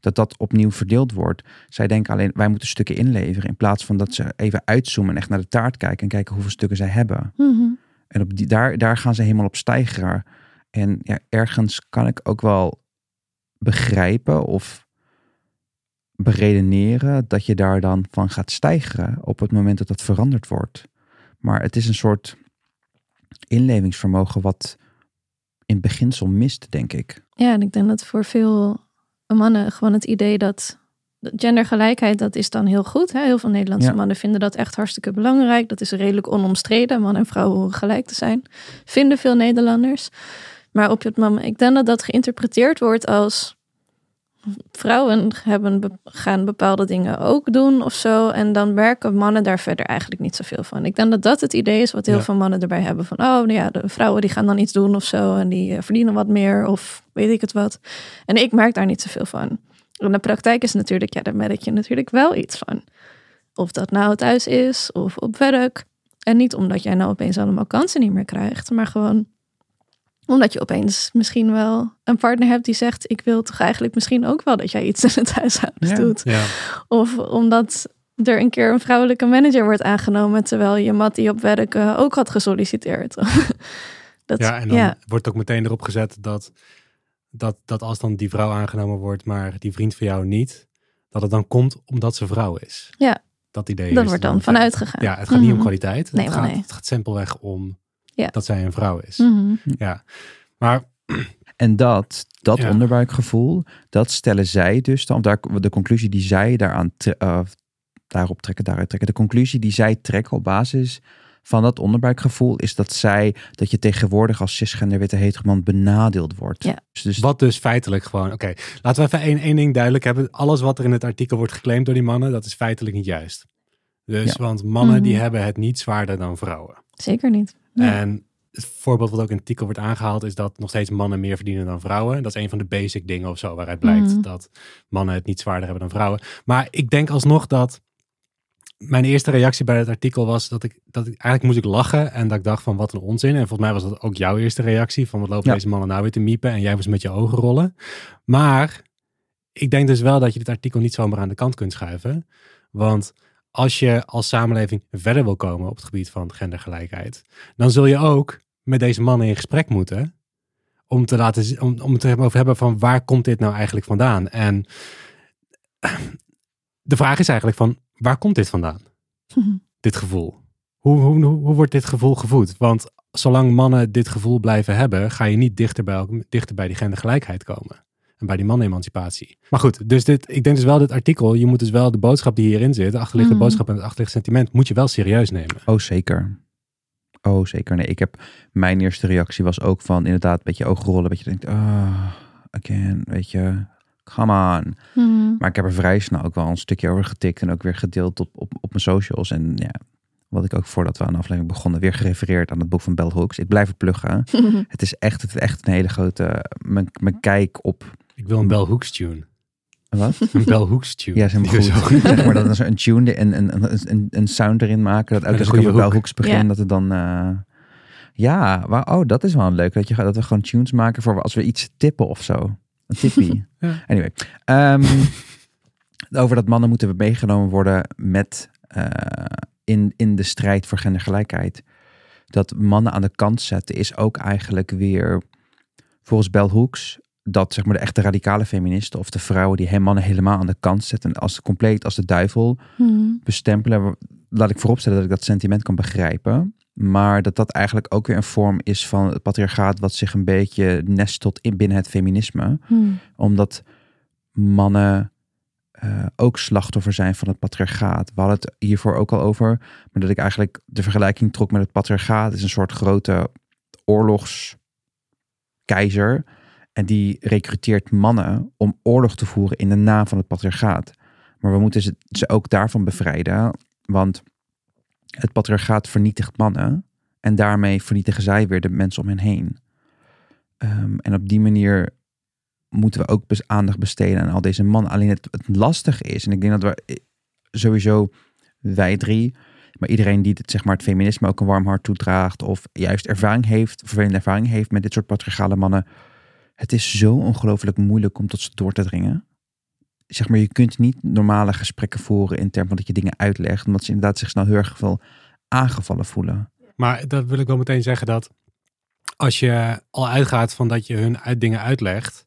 Dat dat opnieuw verdeeld wordt. Zij denken alleen, wij moeten stukken inleveren. In plaats van dat ze even uitzoomen en echt naar de taart kijken en kijken hoeveel stukken zij hebben.
Mhm.
En op die, daar, daar gaan ze helemaal op stijgeren. En ja, ergens kan ik ook wel begrijpen of beredeneren dat je daar dan van gaat stijgeren op het moment dat dat veranderd wordt. Maar het is een soort inlevingsvermogen wat in beginsel mist, denk ik.
Ja, en ik denk dat voor veel mannen gewoon het idee dat dat gendergelijkheid, dat is dan heel goed. Hè? Heel veel Nederlandse
Ja.
mannen vinden dat echt hartstikke belangrijk. Dat is redelijk onomstreden. Man en vrouw horen gelijk te zijn. Vinden veel Nederlanders. Maar op het moment, ik denk dat dat geïnterpreteerd wordt als vrouwen hebben, be- gaan bepaalde dingen ook doen of zo. En dan werken mannen daar verder eigenlijk niet zoveel van. Ik denk dat dat het idee is wat heel
Ja.
veel mannen erbij hebben. Van, oh nou ja, de vrouwen die gaan dan iets doen of zo. En die eh, verdienen wat meer of weet ik het wat. En ik merk daar niet zoveel van. En de praktijk is natuurlijk, ja, daar merk je natuurlijk wel iets van. Of dat nou thuis is of op werk. En niet omdat jij nou opeens allemaal kansen niet meer krijgt, maar gewoon omdat je opeens misschien wel een partner hebt die zegt: Ik wil toch eigenlijk misschien ook wel dat jij iets in het huishouden
Ja.
doet.
Ja.
Of omdat er een keer een vrouwelijke manager wordt aangenomen terwijl je mat die op werk ook had gesolliciteerd. dat,
Ja, en dan
ja,
wordt ook meteen erop gezet dat, dat, dat als dan die vrouw aangenomen wordt, maar die vriend van jou niet, dat het dan komt omdat ze vrouw is.
Ja.
Dat idee is
wordt
er
dan vanuit gegaan.
Ja, het gaat niet om
Mhm.
kwaliteit.
Nee,
het, gaat,
nee.
het gaat simpelweg om
Ja.
dat zij een vrouw is.
Mhm.
Ja. Maar
En dat, dat
Ja.
onderbuikgevoel, dat stellen zij dus dan, daar, de conclusie die zij daaraan tre- eh, daarop trekken, daaruit trekken, de conclusie die zij trekken op basis van dat onderbuikgevoel is dat zij, dat je tegenwoordig als cisgender witte heteroman benadeeld wordt.
Ja.
Dus, dus
wat dus feitelijk gewoon, oké, laten we even één, één ding duidelijk hebben. Alles wat er in het artikel wordt geclaimd door die mannen, dat is feitelijk niet juist. Dus,
Ja.
want mannen die
Mhm.
hebben het niet zwaarder dan vrouwen.
Zeker niet. Ja.
En het voorbeeld wat ook in het artikel wordt aangehaald, is dat nog steeds mannen meer verdienen dan vrouwen. Dat is een van de basic dingen of zo, waaruit blijkt
Mhm.
dat mannen het niet zwaarder hebben dan vrouwen. Maar ik denk alsnog dat mijn eerste reactie bij het artikel was dat ik, dat ik eigenlijk moest ik lachen en dat ik dacht van wat een onzin. En volgens mij was dat ook jouw eerste reactie van wat lopen
Ja.
deze mannen nou weer te miepen en jij was met je ogen rollen. Maar ik denk dus wel dat je dit artikel niet zomaar aan de kant kunt schuiven. Want als je als samenleving verder wil komen op het gebied van gendergelijkheid, dan zul je ook met deze mannen in gesprek moeten. Om, te laten, om, om het er over hebben van waar komt dit nou eigenlijk vandaan? En de vraag is eigenlijk van, waar komt dit vandaan? Dit gevoel. Hoe, hoe, hoe, wordt dit gevoel gevoed? Want zolang mannen dit gevoel blijven hebben, ga je niet dichter bij, dichter bij die gendergelijkheid komen. En bij die mannenemancipatie. Maar goed, dus dit, ik denk dus wel dit artikel, je moet dus wel de boodschap die hierin zit, de achterliggende
Mhm.
boodschap en het achterliggende sentiment, moet je wel serieus nemen.
Oh, zeker. Oh, zeker. Nee, ik heb... Mijn eerste reactie was ook van inderdaad een beetje oogrollen. Dat je denkt, oh, again, weet je, come on.
Mhm.
Maar ik heb er vrij snel ook wel een stukje over getikt en ook weer gedeeld op, op, op mijn socials. En ja, wat ik ook voordat we aan de aflevering begonnen, weer gerefereerd aan het boek van Bell Hooks. Ik blijf het pluggen. Het is echt, het is echt een hele grote, mijn, mijn kijk op,
Ik wil een Bell Hooks tune.
wat?
Een Bell Hooks tune.
Ja, is
Die
goed.
is
zeg maar dat er een tune en een, een, een, een sound erin maken. Dat ook als
een
ik over Bell. Hooks begin,
Ja.
dat het dan... eh, ja, waar, oh, dat is wel een leuk. Dat, je, gaat- dat we gewoon tunes maken voor als we iets tippen of zo. Een tippie.
Ja.
Anyway. ehm, over dat mannen moeten meegenomen worden met, eh, in, in de strijd voor gendergelijkheid. Dat mannen aan de kant zetten is ook eigenlijk weer, volgens Bell Hooks, dat zeg maar de echte radicale feministen of de vrouwen die mannen helemaal aan de kant zetten als compleet als de duivel
Mhm.
bestempelen. Laat ik vooropstellen dat ik dat sentiment kan begrijpen. Maar dat dat eigenlijk ook weer een vorm is van het patriarchaat wat zich een beetje nestelt in binnen het feminisme.
Mhm.
Omdat mannen eh, ook slachtoffer zijn van het patriarchaat. We hadden het hiervoor ook al over. Maar dat ik eigenlijk de vergelijking trok met het patriarchaat is een soort grote oorlogskeizer. En die recruteert mannen om oorlog te voeren in de naam van het patriarchaat. Maar we moeten ze, ze ook daarvan bevrijden. Want het patriarchaat vernietigt mannen. En daarmee vernietigen zij weer de mensen om hen heen. Ehm, en op die manier moeten we ook aandacht besteden aan al deze mannen. Alleen het, het lastige is, en ik denk dat we eh, sowieso wij drie, maar iedereen die het, zeg maar, het feminisme ook een warm hart toedraagt, of juist ervaring heeft, vervelende ervaring heeft met dit soort patriarchale mannen. Het is zo ongelooflijk moeilijk om tot ze door te dringen. Zeg maar, je kunt niet normale gesprekken voeren in termen van dat je dingen uitlegt, omdat ze inderdaad zich snel heel erg veel aangevallen voelen.
Maar dat wil ik wel meteen zeggen dat als je al uitgaat van dat je hun uit dingen uitlegt,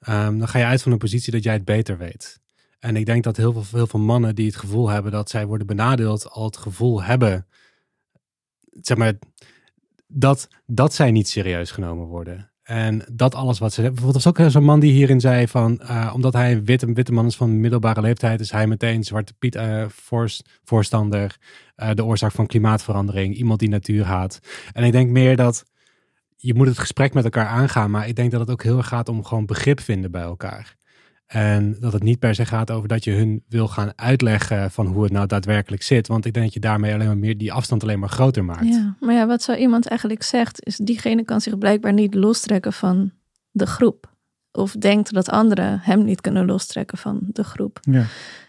ehm, dan ga je uit van een positie dat jij het beter weet. En ik denk dat heel veel, heel veel mannen die het gevoel hebben dat zij worden benadeeld, al het gevoel hebben, zeg maar, dat, dat zij niet serieus genomen worden. En dat alles wat ze hebben. Bijvoorbeeld was ook zo'n man die hierin zei van, eh, omdat hij een witte, witte man is van middelbare leeftijd, is hij meteen Zwarte Piet eh, voors- voorstander, eh, de oorzaak van klimaatverandering, iemand die natuur haat. En ik denk meer dat je moet het gesprek met elkaar aangaan, maar ik denk dat het ook heel erg gaat om gewoon begrip vinden bij elkaar. En dat het niet per se gaat over dat je hun wil gaan uitleggen van hoe het nou daadwerkelijk zit. Want ik denk dat je daarmee alleen maar meer die afstand alleen maar groter maakt.
Ja, maar ja, wat zo iemand eigenlijk zegt, is diegene kan zich blijkbaar niet lostrekken van de groep. Of denkt dat anderen hem niet kunnen lostrekken van de groep.
Ja.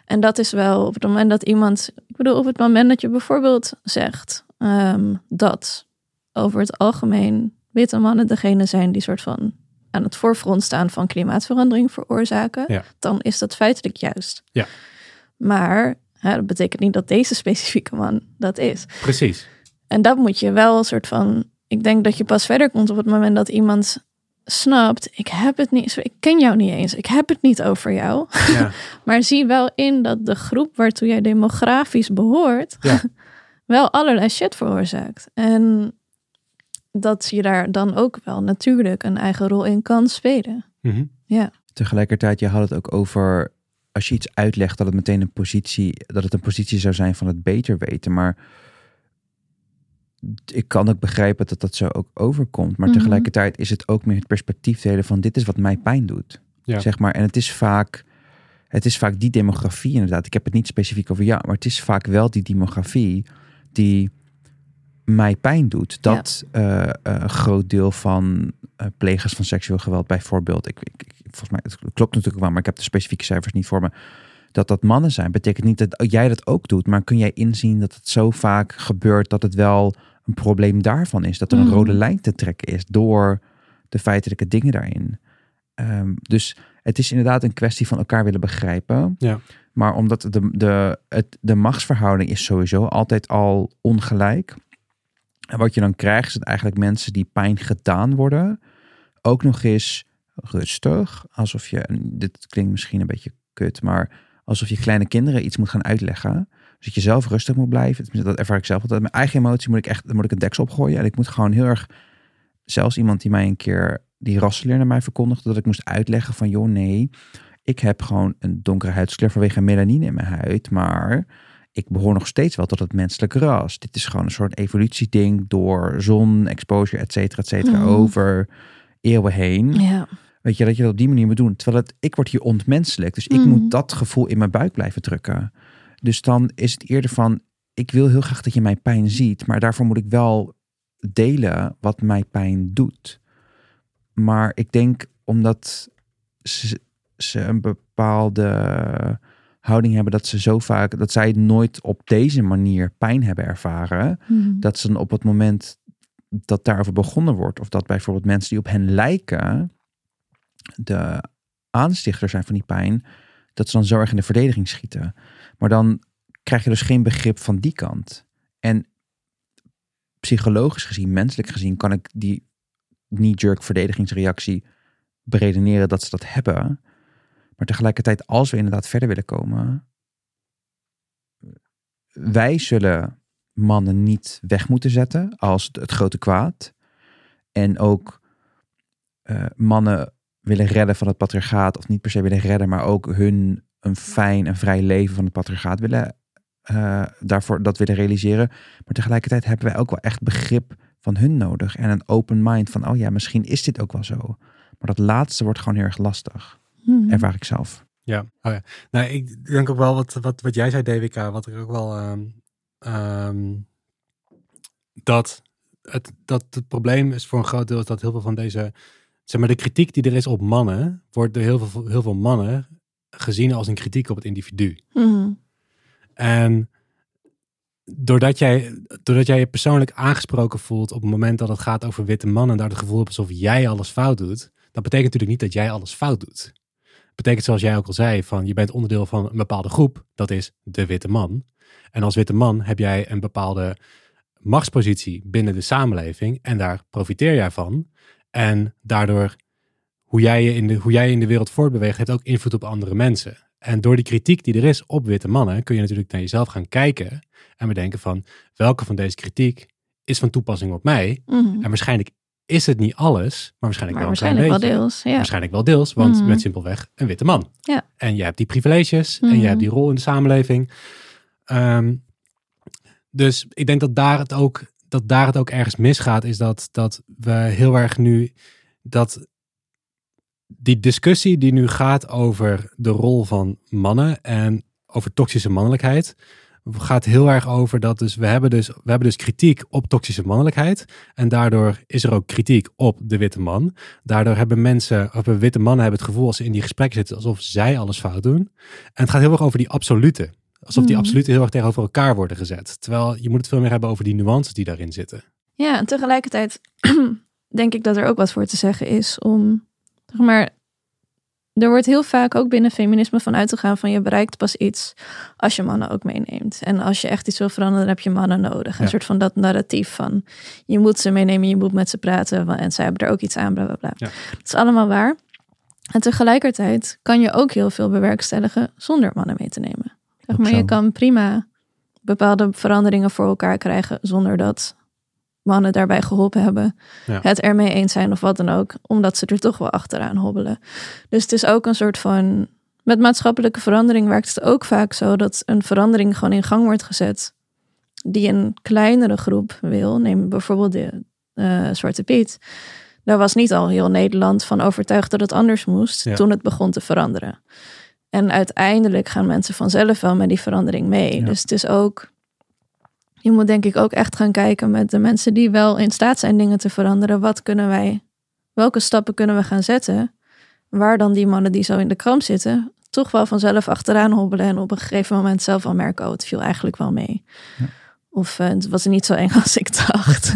En dat is wel op het moment dat iemand, ik bedoel, op het moment dat je bijvoorbeeld zegt ehm, dat over het algemeen witte mannen degene zijn die soort van aan het voorfront staan van klimaatverandering veroorzaken,
Ja.
dan is dat feitelijk juist.
Ja.
Maar hè, dat betekent niet dat deze specifieke man dat is.
Precies.
En dat moet je wel een soort van. Ik denk dat je pas verder komt op het moment dat iemand snapt. Ik heb het niet. Ik ken jou niet eens. Ik heb het niet over jou.
Ja.
Maar zie wel in dat de groep waartoe jij demografisch behoort.
Ja.
wel allerlei shit veroorzaakt. En dat je daar dan ook wel natuurlijk een eigen rol in kan spelen.
Mhm.
Tegelijkertijd, je had het ook over als je iets uitlegt dat het meteen een positie, dat het een positie zou zijn van het beter weten. Maar ik kan ook begrijpen dat dat zo ook overkomt. Maar
Mhm.
tegelijkertijd is het ook meer het perspectief delen van dit is wat mij pijn doet.
Ja.
Zeg maar. En het is vaak, het is vaak die demografie inderdaad. Ik heb het niet specifiek over ja, maar het is vaak wel die demografie die mij pijn doet. Dat eh, eh, een groot deel van eh, plegers van seksueel geweld bijvoorbeeld, ik, ik, ik- volgens mij, het klopt natuurlijk wel, maar ik heb de specifieke cijfers niet voor me, dat dat mannen zijn. Betekent niet dat jij dat ook doet, maar kun jij inzien dat het zo vaak gebeurt dat het wel een probleem daarvan is, dat er een
Mhm.
rode lijn te trekken is door de feitelijke dingen daarin. Ehm, dus het is inderdaad een kwestie van elkaar willen begrijpen.
Ja.
Maar omdat de, de, het, de machtsverhouding is sowieso altijd al ongelijk. En wat je dan krijgt, is dat eigenlijk mensen die pijn gedaan worden, ook nog eens rustig. Alsof je, dit klinkt misschien een beetje kut, maar alsof je kleine kinderen iets moet gaan uitleggen. Dus dat je zelf rustig moet blijven. Dat ervaar ik zelf altijd. Mijn eigen emotie moet ik echt, dan moet ik een deksel opgooien. En ik moet gewoon heel erg, zelfs iemand die mij een keer, die rassenleer naar mij verkondigde, dat ik moest uitleggen van, joh, nee, ik heb gewoon een donkere huidskleur vanwege melanine in mijn huid, maar ik behoor nog steeds wel tot het menselijke ras. Dit is gewoon een soort evolutieding door zon, exposure, et cetera, et cetera,
Mhm.
over eeuwen heen.
Ja.
Weet je, dat je dat op die manier moet doen. Terwijl het, ik word hier ontmenselijk. Dus ik
Mhm.
moet dat gevoel in mijn buik blijven drukken. Dus dan is het eerder van, ik wil heel graag dat je mijn pijn ziet. Maar daarvoor moet ik wel delen wat mij pijn doet. Maar ik denk omdat ze, ze een bepaalde houding hebben dat ze zo vaak, dat zij nooit op deze manier pijn hebben ervaren
Mhm.
dat ze dan op het moment dat daarover begonnen wordt, of dat bijvoorbeeld mensen die op hen lijken, de aanstichter zijn van die pijn, dat ze dan zo erg in de verdediging schieten. Maar dan krijg je dus geen begrip van die kant. En psychologisch gezien, menselijk gezien, kan ik die knee-jerk verdedigingsreactie beredeneren dat ze dat hebben. Maar tegelijkertijd, als we inderdaad verder willen komen, wij zullen mannen niet weg moeten zetten als het, grote kwaad. En ook eh, mannen willen redden van het patriarchaat, of niet per se willen redden, maar ook hun een fijn en vrij leven van het patriarchaat willen, eh, daarvoor dat willen realiseren. Maar tegelijkertijd hebben wij ook wel echt begrip van hun nodig en een open mind van, oh ja, misschien is dit ook wel zo. Maar dat laatste wordt gewoon heel erg lastig. Ervaar ik zelf.
Ja, oh ja. Nou, ik denk ook wel wat, wat, wat jij zei, DWK, wat ik ook wel. ehm, ehm, dat, het, dat het probleem is voor een groot deel is dat heel veel van deze. Zeg maar, de kritiek die er is op mannen, wordt door heel veel, heel veel mannen gezien als een kritiek op het individu.
Mhm.
En doordat jij, doordat jij je persoonlijk aangesproken voelt op het moment dat het gaat over witte mannen, en daar het gevoel hebt alsof jij alles fout doet, dat betekent natuurlijk niet dat jij alles fout doet. Betekent zoals jij ook al zei, van je bent onderdeel van een bepaalde groep, dat is de witte man. En als witte man heb jij een bepaalde machtspositie binnen de samenleving en daar profiteer jij van. En daardoor hoe jij je in de, hoe jij in de wereld voortbeweegt, heeft ook invloed op andere mensen. En door die kritiek die er is op witte mannen, kun je natuurlijk naar jezelf gaan kijken en bedenken van welke van deze kritiek is van toepassing op mij.
Mhm.
En waarschijnlijk is het niet alles, maar waarschijnlijk
Maar
wel een klein
waarschijnlijk wel
beetje.
deels. Ja.
Waarschijnlijk wel deels, want je
Mhm.
bent simpelweg een witte man.
Ja.
En je hebt die privileges en je
Mhm.
hebt die rol in de samenleving. Ehm, dus ik denk dat daar het ook, dat daar het ook ergens misgaat, is dat, dat we heel erg nu dat die discussie die nu gaat over de rol van mannen en over toxische mannelijkheid, gaat heel erg over dat dus we hebben dus we hebben dus kritiek op toxische mannelijkheid en daardoor is er ook kritiek op de witte man. Daardoor hebben mensen, of witte mannen hebben het gevoel als ze in die gesprekken zitten alsof zij alles fout doen. En het gaat heel erg over die absolute. Alsof die
Mhm.
absolute heel erg tegenover elkaar worden gezet. Terwijl je moet het veel meer hebben over die nuances die daarin zitten.
Ja, en tegelijkertijd denk ik dat er ook wat voor te zeggen is om, zeg maar, er wordt heel vaak ook binnen feminisme van uitgegaan van je bereikt pas iets als je mannen ook meeneemt. En als je echt iets wil veranderen, dan heb je mannen nodig. Een
Ja.
soort van dat narratief van je moet ze meenemen, je moet met ze praten en zij hebben er ook iets aan, bla bla bla.
Ja.
Dat is allemaal waar. En tegelijkertijd kan je ook heel veel bewerkstelligen zonder mannen mee te nemen. Zeg maar, je kan prima bepaalde veranderingen voor elkaar krijgen zonder dat mannen daarbij geholpen hebben.
Ja.
Het ermee eens zijn of wat dan ook. Omdat ze er toch wel achteraan hobbelen. Dus het is ook een soort van... Met maatschappelijke verandering werkt het ook vaak zo... dat een verandering gewoon in gang wordt gezet... die een kleinere groep wil. Neem bijvoorbeeld de eh, Zwarte Piet. Daar was niet al heel Nederland van overtuigd dat het anders moest...
Ja.
toen het begon te veranderen. En uiteindelijk gaan mensen vanzelf wel met die verandering mee.
Ja.
Dus het is ook... Je moet denk ik ook echt gaan kijken met de mensen die wel in staat zijn dingen te veranderen. Wat kunnen wij, welke stappen kunnen we gaan zetten? Waar dan die mannen die zo in de kramp zitten, toch wel vanzelf achteraan hobbelen en op een gegeven moment zelf al merken, oh, het viel eigenlijk wel mee.
Ja.
Of eh, het was niet zo eng als ik dacht.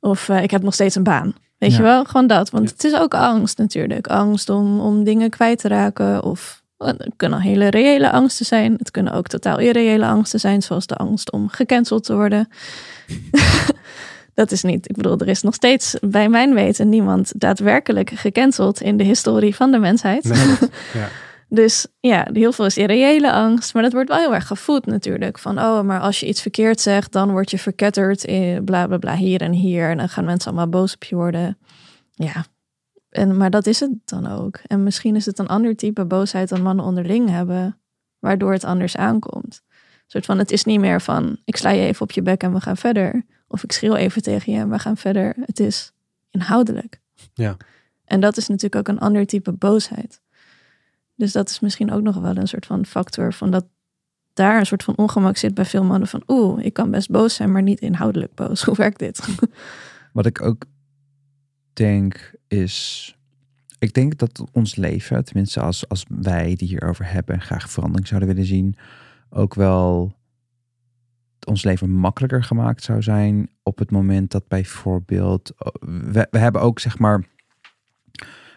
Of eh, ik heb nog steeds een baan. Weet
Ja.
je wel, gewoon dat. Want
Ja.
het is ook angst natuurlijk. Angst om, om dingen kwijt te raken. Of eh, het kunnen hele reële angsten zijn. Het kunnen ook totaal irreële angsten zijn. Zoals de angst om gecanceld te worden. dat is niet, ik bedoel, er is nog steeds bij mijn weten niemand daadwerkelijk gecanceld in de historie van de mensheid.
Nee, ja.
Dus ja, heel veel is irreële angst. Maar dat wordt wel heel erg gevoed natuurlijk. Van, oh, maar als je iets verkeerd zegt, dan word je verketterd in bla bla bla hier en hier. En dan gaan mensen allemaal boos op je worden. Ja, en, maar dat is het dan ook. En misschien is het een ander type boosheid dan mannen onderling hebben, waardoor het anders aankomt. Een soort van, het is niet meer van, ik sla je even op je bek en we gaan verder. Of ik schreeuw even tegen je en we gaan verder. Het is inhoudelijk.
Ja.
En dat is natuurlijk ook een ander type boosheid. Dus dat is misschien ook nog wel een soort van factor van dat daar een soort van ongemak zit bij veel mannen van oeh, ik kan best boos zijn, maar niet inhoudelijk boos. Hoe werkt dit?
Wat ik ook denk is. Ik denk dat ons leven, tenminste als, als wij die hierover hebben en graag verandering zouden willen zien, ook wel ons leven makkelijker gemaakt zou zijn op het moment dat bijvoorbeeld. We, we hebben ook zeg maar.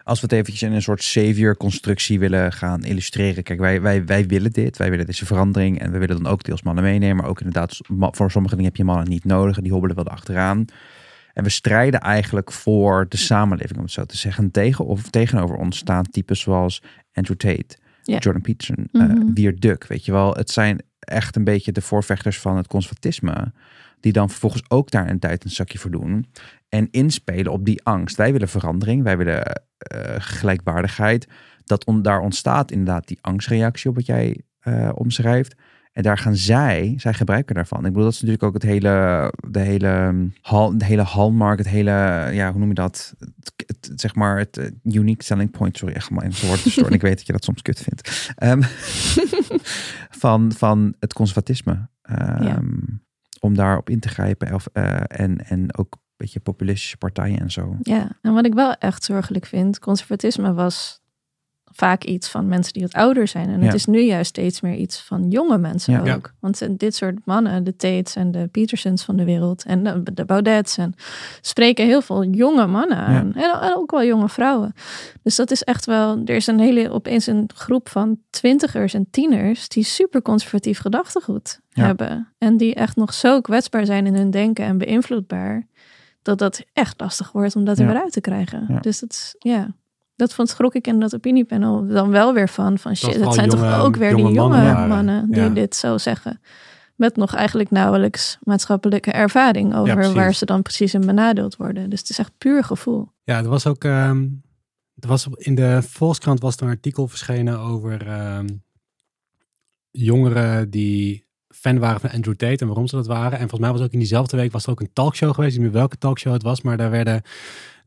Als we het eventjes in een soort savior-constructie willen gaan illustreren. Kijk, wij, wij, wij willen dit. Wij willen deze verandering. En we willen dan ook deels mannen meenemen. Maar ook inderdaad, voor sommige dingen heb je mannen niet nodig. En die hobbelen wel achteraan. En we strijden eigenlijk voor de samenleving, om het zo te zeggen. Tegen of tegenover ons staan types zoals Andrew Tate. Jordan Peterson, eh. Wier Duk. Weet je wel, het zijn echt een beetje de voorvechters van het conservatisme. Die dan vervolgens ook daar een tijd een zakje voor doen. En inspelen op die angst. Wij willen verandering, wij willen eh, gelijkwaardigheid. Dat on- daar ontstaat inderdaad die angstreactie op wat jij eh, omschrijft. En daar gaan zij, zij gebruiken daarvan. Ik bedoel, dat is natuurlijk ook het hele, de hele, hal, de hele hallmark, het hele, ja, hoe noem je dat? Het, het- zeg maar, het eh, unique selling point. Sorry, echt maar Engelse woord te storen. ik weet dat je dat soms kut vindt. Ehm, van, van het conservatisme. Ehm,
Ja.
Om daarop in te grijpen. Of, eh, en, en ook een beetje populistische partijen en zo.
Ja, en wat ik wel echt zorgelijk vind, conservatisme was vaak iets van mensen die wat ouder zijn. En
Ja.
het is nu juist steeds meer iets van jonge mensen
Ja.
ook.
Ja.
Want dit soort mannen, de Tates en de Petersons van de wereld en de, de Baudets, en spreken heel veel jonge mannen aan. En, en ook wel jonge vrouwen. Dus dat is echt wel, er is een hele, opeens een groep van twintigers en tieners die super conservatief gedachtegoed hebben. En die echt nog zo kwetsbaar zijn in hun denken en beïnvloedbaar dat dat echt lastig wordt om dat er
Ja.
weer uit te krijgen. Dus dat is, ja, dat vond schrok ik in dat opiniepanel dan wel weer van, van shit,
vooral
het zijn
jonge-
toch ook weer
jonge
die jonge
mannen
die
Ja.
dit zo zeggen. Met nog eigenlijk nauwelijks maatschappelijke ervaring over waar ze dan precies in benadeeld worden. Dus het is echt puur gevoel.
Ja, er was ook. ehm, er was in de Volkskrant was er een artikel verschenen over ehm, jongeren die fan waren van Andrew Tate en waarom ze dat waren. En volgens mij was ook in diezelfde week was er ook een talkshow geweest. Ik weet niet meer welke talkshow het was, maar daar werden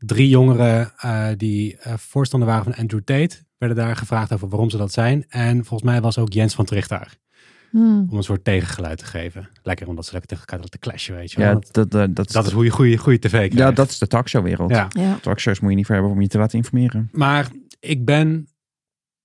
drie jongeren eh, die eh, voorstander waren van Andrew Tate, werden daar gevraagd over waarom ze dat zijn. En volgens mij was ook Jens van Tricht daar,
Hmm.
om een soort tegengeluid te geven. Lekker omdat ze lekker tegen elkaar te clashen, weet je wel.
Ja,
dat,
dat, dat, dat,
dat is hoe je goede, goede tv krijgt.
ja, dat is de talkshowwereld.
Ja.
Ja.
Talkshows moet je niet voor hebben om je te laten informeren.
Maar ik ben,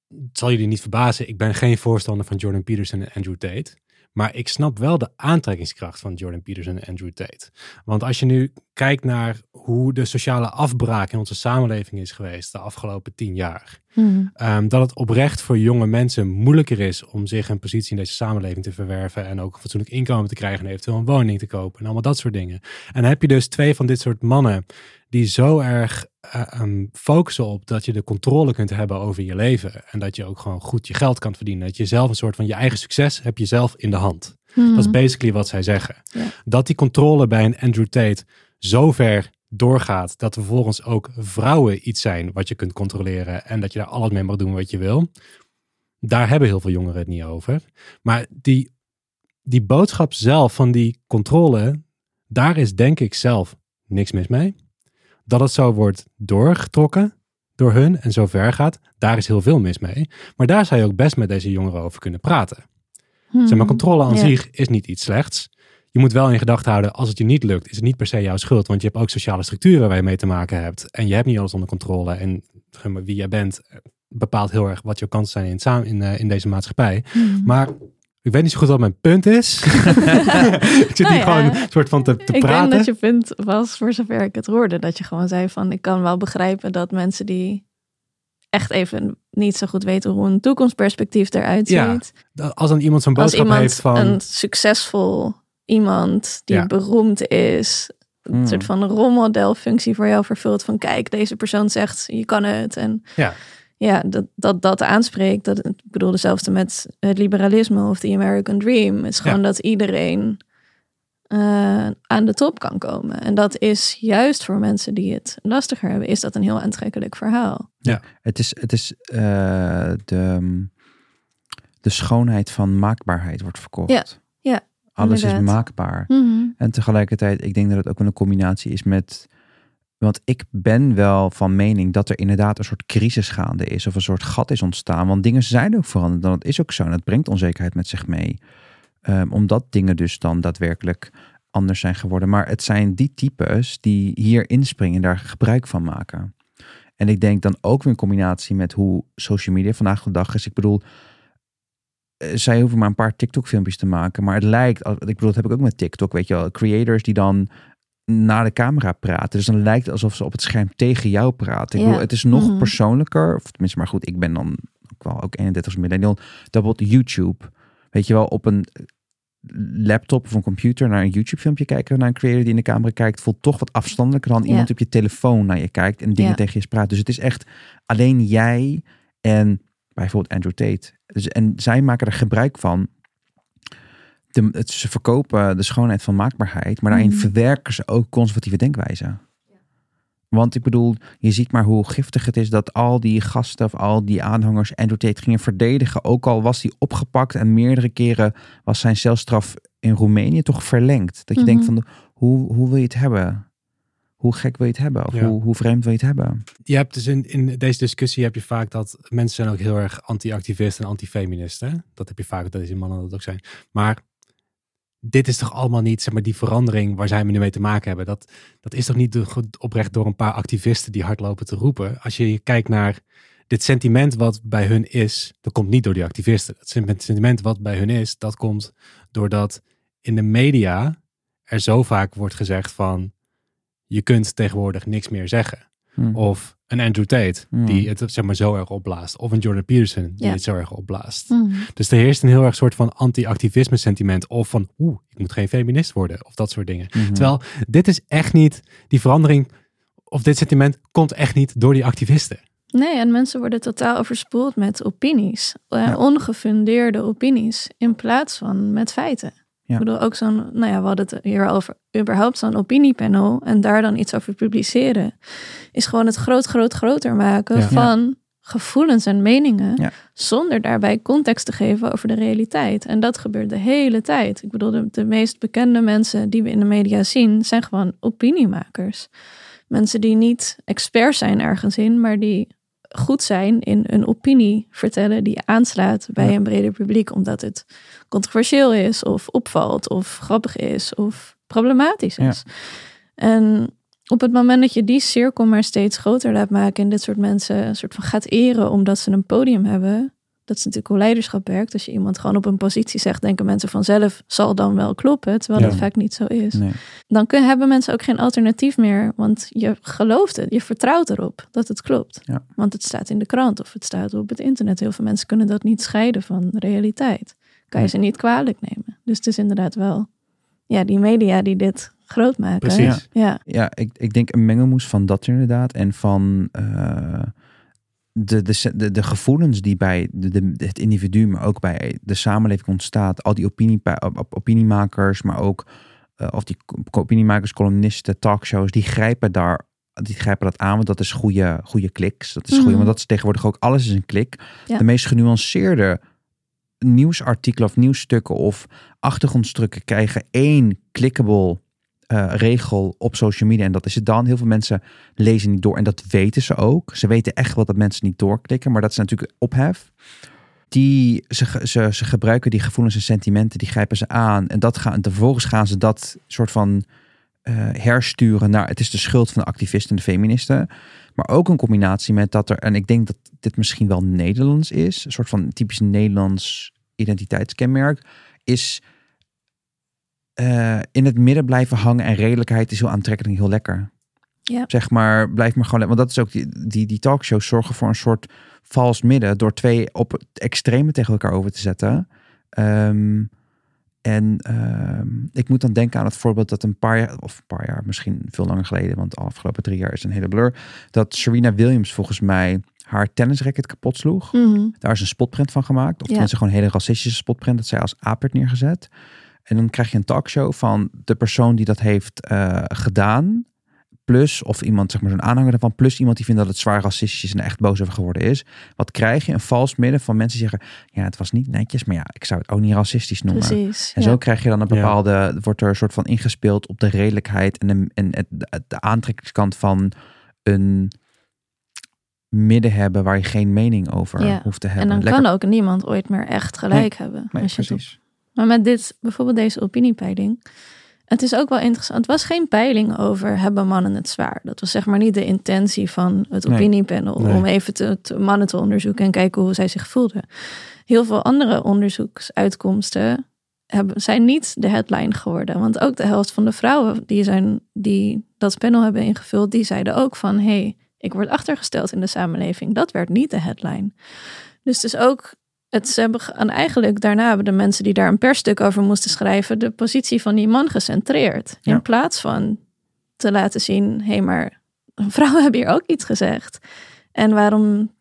het zal jullie niet verbazen, ik ben geen voorstander van Jordan Peterson en Andrew Tate. Maar ik snap wel de aantrekkingskracht van Jordan Peterson en Andrew Tate. Want als je nu kijkt naar hoe de sociale afbraak in onze samenleving is geweest de afgelopen tien jaar.
Hmm.
ehm, dat het oprecht voor jonge mensen moeilijker is om zich een positie in deze samenleving te verwerven. En ook een fatsoenlijk inkomen te krijgen en eventueel een woning te kopen en allemaal dat soort dingen. En dan heb je dus twee van dit soort mannen die zo erg eh, ehm, focussen op dat je de controle kunt hebben over je leven. En dat je ook gewoon goed je geld kan verdienen. Dat je zelf een soort van je eigen succes heb je zelf in de hand.
Hmm.
Dat is basically wat zij zeggen. Dat die controle bij een Andrew Tate zo ver doorgaat dat er vervolgens ook vrouwen iets zijn wat je kunt controleren en dat je daar alles mee mag doen wat je wil. Daar hebben heel veel jongeren het niet over. Maar die, die boodschap zelf van die controle, daar is denk ik zelf niks mis mee. Dat het zo wordt doorgetrokken door hun en zo ver gaat, daar is heel veel mis mee. Maar daar zou je ook best met deze jongeren over kunnen praten.
Hmm.
Zeg maar, controle aan zich is niet iets slechts. Je moet wel in gedachten houden, als het je niet lukt, is het niet per se jouw schuld. Want je hebt ook sociale structuren waar je mee te maken hebt. En je hebt niet alles onder controle. En wie jij bent eh, bepaalt heel erg wat je kansen zijn in, samen, in, eh, in deze maatschappij.
Hmm.
Maar ik weet niet zo goed wat mijn punt is. ik zit
Nou
hier
ja,
gewoon een soort van te, te
ik
praten.
denk dat je punt was, voor zover ik het hoorde, dat je gewoon zei van, ik kan wel begrijpen dat mensen die echt even niet zo goed weten hoe een toekomstperspectief eruit ziet.
Als dan iemand zo'n boodschap
iemand
heeft van...
een succesvol iemand die
Ja.
beroemd is, een
Hmm.
soort van rolmodelfunctie voor jou vervult van, kijk, deze persoon zegt, je kan het. En
Ja.
ja, dat, dat dat aanspreekt. Dat, ik bedoel, dezelfde met het liberalisme of the American Dream. Het is gewoon dat iedereen eh, aan de top kan komen. En dat is juist voor mensen die het lastiger hebben, is dat een heel aantrekkelijk verhaal.
Het is, het is eh, de, de schoonheid van maakbaarheid wordt verkocht.
Ja, ja,
Alles is maakbaar. En tegelijkertijd, ik denk dat het ook wel een combinatie is met. Want ik ben wel van mening dat er inderdaad een soort crisis gaande is. Of een soort gat is ontstaan. Want dingen zijn ook veranderd. Dan het is ook zo. En dat brengt onzekerheid met zich mee. Ehm, omdat dingen dus dan daadwerkelijk anders zijn geworden. Maar het zijn die types die hier inspringen en daar gebruik van maken. En ik denk dan ook weer in combinatie met hoe social media vandaag de dag is. Ik bedoel, zij hoeven maar een paar TikTok-filmpjes te maken. Maar het lijkt, ik bedoel, dat heb ik ook met TikTok, weet je wel. Creators die dan naar de camera praten. Dus dan lijkt het alsof ze op het scherm tegen jou praten. Ik
Ja.
bedoel, het is nog
Mhm.
persoonlijker. Of tenminste, maar goed, ik ben dan ook wel ook 31 als millennial. Dat wordt YouTube. Weet je wel, op een laptop of een computer naar een YouTube-filmpje kijken, naar een creator die in de camera kijkt, voelt toch wat afstandelijker dan
Ja.
iemand op je telefoon naar je kijkt en dingen
Ja.
tegen je praat. Dus het is echt alleen jij en bijvoorbeeld Andrew Tate. Dus, en zij maken er gebruik van. De, het, ze verkopen de schoonheid van maakbaarheid, maar daarin
Mhm.
verwerken ze ook conservatieve denkwijze. Want ik bedoel, je ziet maar hoe giftig het is dat al die gasten of al die aanhangers Andrew Tate gingen verdedigen. Ook al was hij opgepakt en meerdere keren was zijn celstraf in Roemenië toch verlengd. Dat je
Mhm.
denkt van, hoe, hoe wil je het hebben? Hoe gek wil je het hebben? Of
Ja.
hoe, hoe vreemd wil je het hebben?
Je hebt dus in, in deze discussie heb je vaak dat mensen zijn ook heel erg anti-activist en anti-feminist. hè? Dat heb je vaak, dat deze mannen dat ook zijn. Maar dit is toch allemaal niet, zeg maar, die verandering waar zij nu mee te maken hebben. Dat, dat is toch niet do- oprecht door een paar activisten die hard lopen te roepen. Als je kijkt naar dit sentiment wat bij hun is, dat komt niet door die activisten. Het sentiment wat bij hun is, dat komt doordat in de media er zo vaak wordt gezegd van je kunt tegenwoordig niks meer zeggen.
Hm.
Of een Andrew Tate,
Hmm.
die het zeg maar zo erg opblaast. Of een Jordan Peterson, die
Ja.
het zo erg opblaast.
Mhm.
Dus er heerst een heel erg soort van anti-activisme sentiment. Of van, oeh, ik moet geen feminist worden. Of dat soort dingen.
Mhm.
Terwijl dit is echt niet, die verandering of dit sentiment komt echt niet door die activisten.
Nee, en mensen worden totaal overspoeld met opinies. eh,
Ja.
ongefundeerde opinies. In plaats van met feiten. Ik bedoel, ook zo'n, nou ja, we hadden het hier over, überhaupt zo'n opiniepanel. En daar dan iets over publiceren. Is gewoon het groot, groot, groter maken van gevoelens en meningen.
Ja.
Zonder daarbij context te geven over de realiteit. En dat gebeurt de hele tijd. Ik bedoel, de, de meest bekende mensen die we in de media zien, zijn gewoon opiniemakers. Mensen die niet experts zijn ergens in, maar die goed zijn in een opinie vertellen die aanslaat bij
Ja.
een breder publiek, omdat het controversieel is, of opvalt, of grappig is, of problematisch
Ja.
is. En op het moment dat je die cirkel maar steeds groter laat maken en dit soort mensen een soort van gaat eren omdat ze een podium hebben, dat is natuurlijk hoe leiderschap werkt. Als je iemand gewoon op een positie zegt, denken mensen vanzelf zal dan wel kloppen, terwijl
Ja.
dat vaak niet zo is.
Nee.
Dan kun, hebben mensen ook geen alternatief meer, want je gelooft het, je vertrouwt erop dat het klopt.
Ja.
Want het staat in de krant of het staat op het internet. Heel veel mensen kunnen dat niet scheiden van realiteit. Kan je ze niet kwalijk nemen. Dus het is inderdaad wel ja, die media die dit groot maken.
Precies.
Ja,
Ja, ik, ik denk een mengelmoes van dat inderdaad. En van eh, de, de, de, de gevoelens die bij de, de, het individu, maar ook bij de samenleving ontstaat. Al die opinie, op- op- opiniemakers, maar ook eh, of die opiniemakers, columnisten, talkshows, die grijpen daar. Die grijpen dat aan, want dat is goede, goede kliks. Dat is goede,
Mhm.
want dat is tegenwoordig ook alles is een klik.
Ja.
De meest genuanceerde nieuwsartikelen of nieuwsstukken of achtergrondstukken krijgen één clickable eh, regel op social media. En dat is het dan. Heel veel mensen lezen niet door. En dat weten ze ook. Ze weten echt wel dat mensen niet doorklikken. Maar dat is natuurlijk ophef. Die, ze, ze, ze gebruiken die gevoelens en sentimenten. Die grijpen ze aan. En dat gaan, vervolgens gaan ze dat soort van eh, hersturen naar... Het is de schuld van de activisten en de feministen. Maar ook een combinatie met dat er... En ik denk dat dit misschien wel Nederlands is. Een soort van typisch Nederlands identiteitskenmerk. Is eh, in het midden blijven hangen en redelijkheid is heel aantrekkelijk en heel lekker.
Ja.
Zeg maar, blijf maar gewoon. Want dat is ook die, die, die talkshows zorgen voor een soort vals midden door twee op het extreme tegen elkaar over te zetten. Ehm, En ehm, ik moet dan denken aan het voorbeeld dat een paar jaar, of een paar jaar, misschien veel langer geleden, want de afgelopen drie jaar is een hele blur, dat Serena Williams volgens mij haar tennisracket kapot sloeg.
Mhm.
Daar is een spotprint van gemaakt. Of
Ja.
tenminste gewoon een hele racistische spotprint. Dat zij als aap werd neergezet. En dan krijg je een talkshow van de persoon die dat heeft eh, gedaan. Plus, of iemand, zeg maar zo'n aanhanger ervan. Plus iemand die vindt dat het zwaar racistisch is en echt boos over geworden is. Wat krijg je? Een vals midden van mensen die zeggen... Ja, het was niet netjes, maar ja, ik zou het ook niet racistisch noemen.
Precies.
En
ja.
zo krijg je dan een
Ja.
bepaalde, wordt er een soort van ingespeeld op de redelijkheid en de, en het, de aantrekkingskant van een midden hebben waar je geen mening over
Ja.
hoeft te
En
hebben.
dan
Lekker-
kan ook niemand ooit meer echt gelijk hebben.
Nee,
als je het op-
precies.
Maar met dit, bijvoorbeeld deze opiniepeiling. Het is ook wel interessant. Het was geen peiling over hebben mannen het zwaar. Dat was zeg maar niet de intentie van het
Nee.
opiniepanel. Om even te, te- mannen te onderzoeken en kijken hoe zij zich voelden. Heel veel andere onderzoeksuitkomsten hebben, zijn niet de headline geworden. Want ook de helft van de vrouwen die, zijn, die dat panel hebben ingevuld, die zeiden ook van hé, hey, ik word achtergesteld in de samenleving. Dat werd niet de headline. Dus het is ook het, ze hebben, en eigenlijk daarna hebben de mensen die daar een persstuk over moesten schrijven, de positie van die man gecentreerd.
Ja.
In plaats van te laten zien, hé, hey, maar vrouwen hebben hier ook iets gezegd. En waarom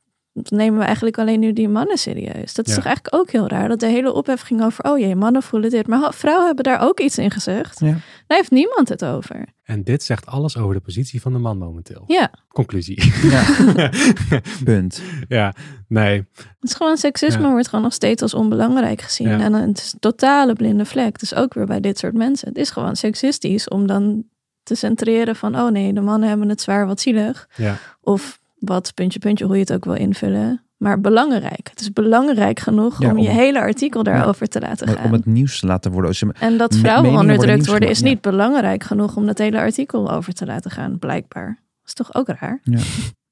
nemen we eigenlijk alleen nu die mannen serieus? Dat is
Ja.
toch eigenlijk ook heel raar, dat de hele ophef ging over, oh jee, mannen voelen dit. Maar vrouwen hebben daar ook iets in gezegd.
Ja.
Daar heeft niemand het over.
En dit zegt alles over de positie van de man momenteel.
Ja,
Conclusie.
Ja, punt.
ja, nee.
het is gewoon seksisme
Ja.
wordt gewoon nog steeds als onbelangrijk gezien.
Ja.
En het is een totale blinde vlek. Dus ook weer bij dit soort mensen. Het is gewoon seksistisch om dan te centreren van, oh nee, de mannen hebben het zwaar, wat zielig.
Ja.
Of wat, puntje, puntje, hoe je het ook wil invullen. Maar belangrijk. Het is belangrijk genoeg
Ja,
om,
om-
je hele artikel daarover te laten gaan.
om het nieuws te laten worden.
En dat vrouwen
worden
onderdrukt worden is niet belangrijk genoeg om dat hele artikel over te laten gaan, blijkbaar. Dat is toch ook raar?
Ja,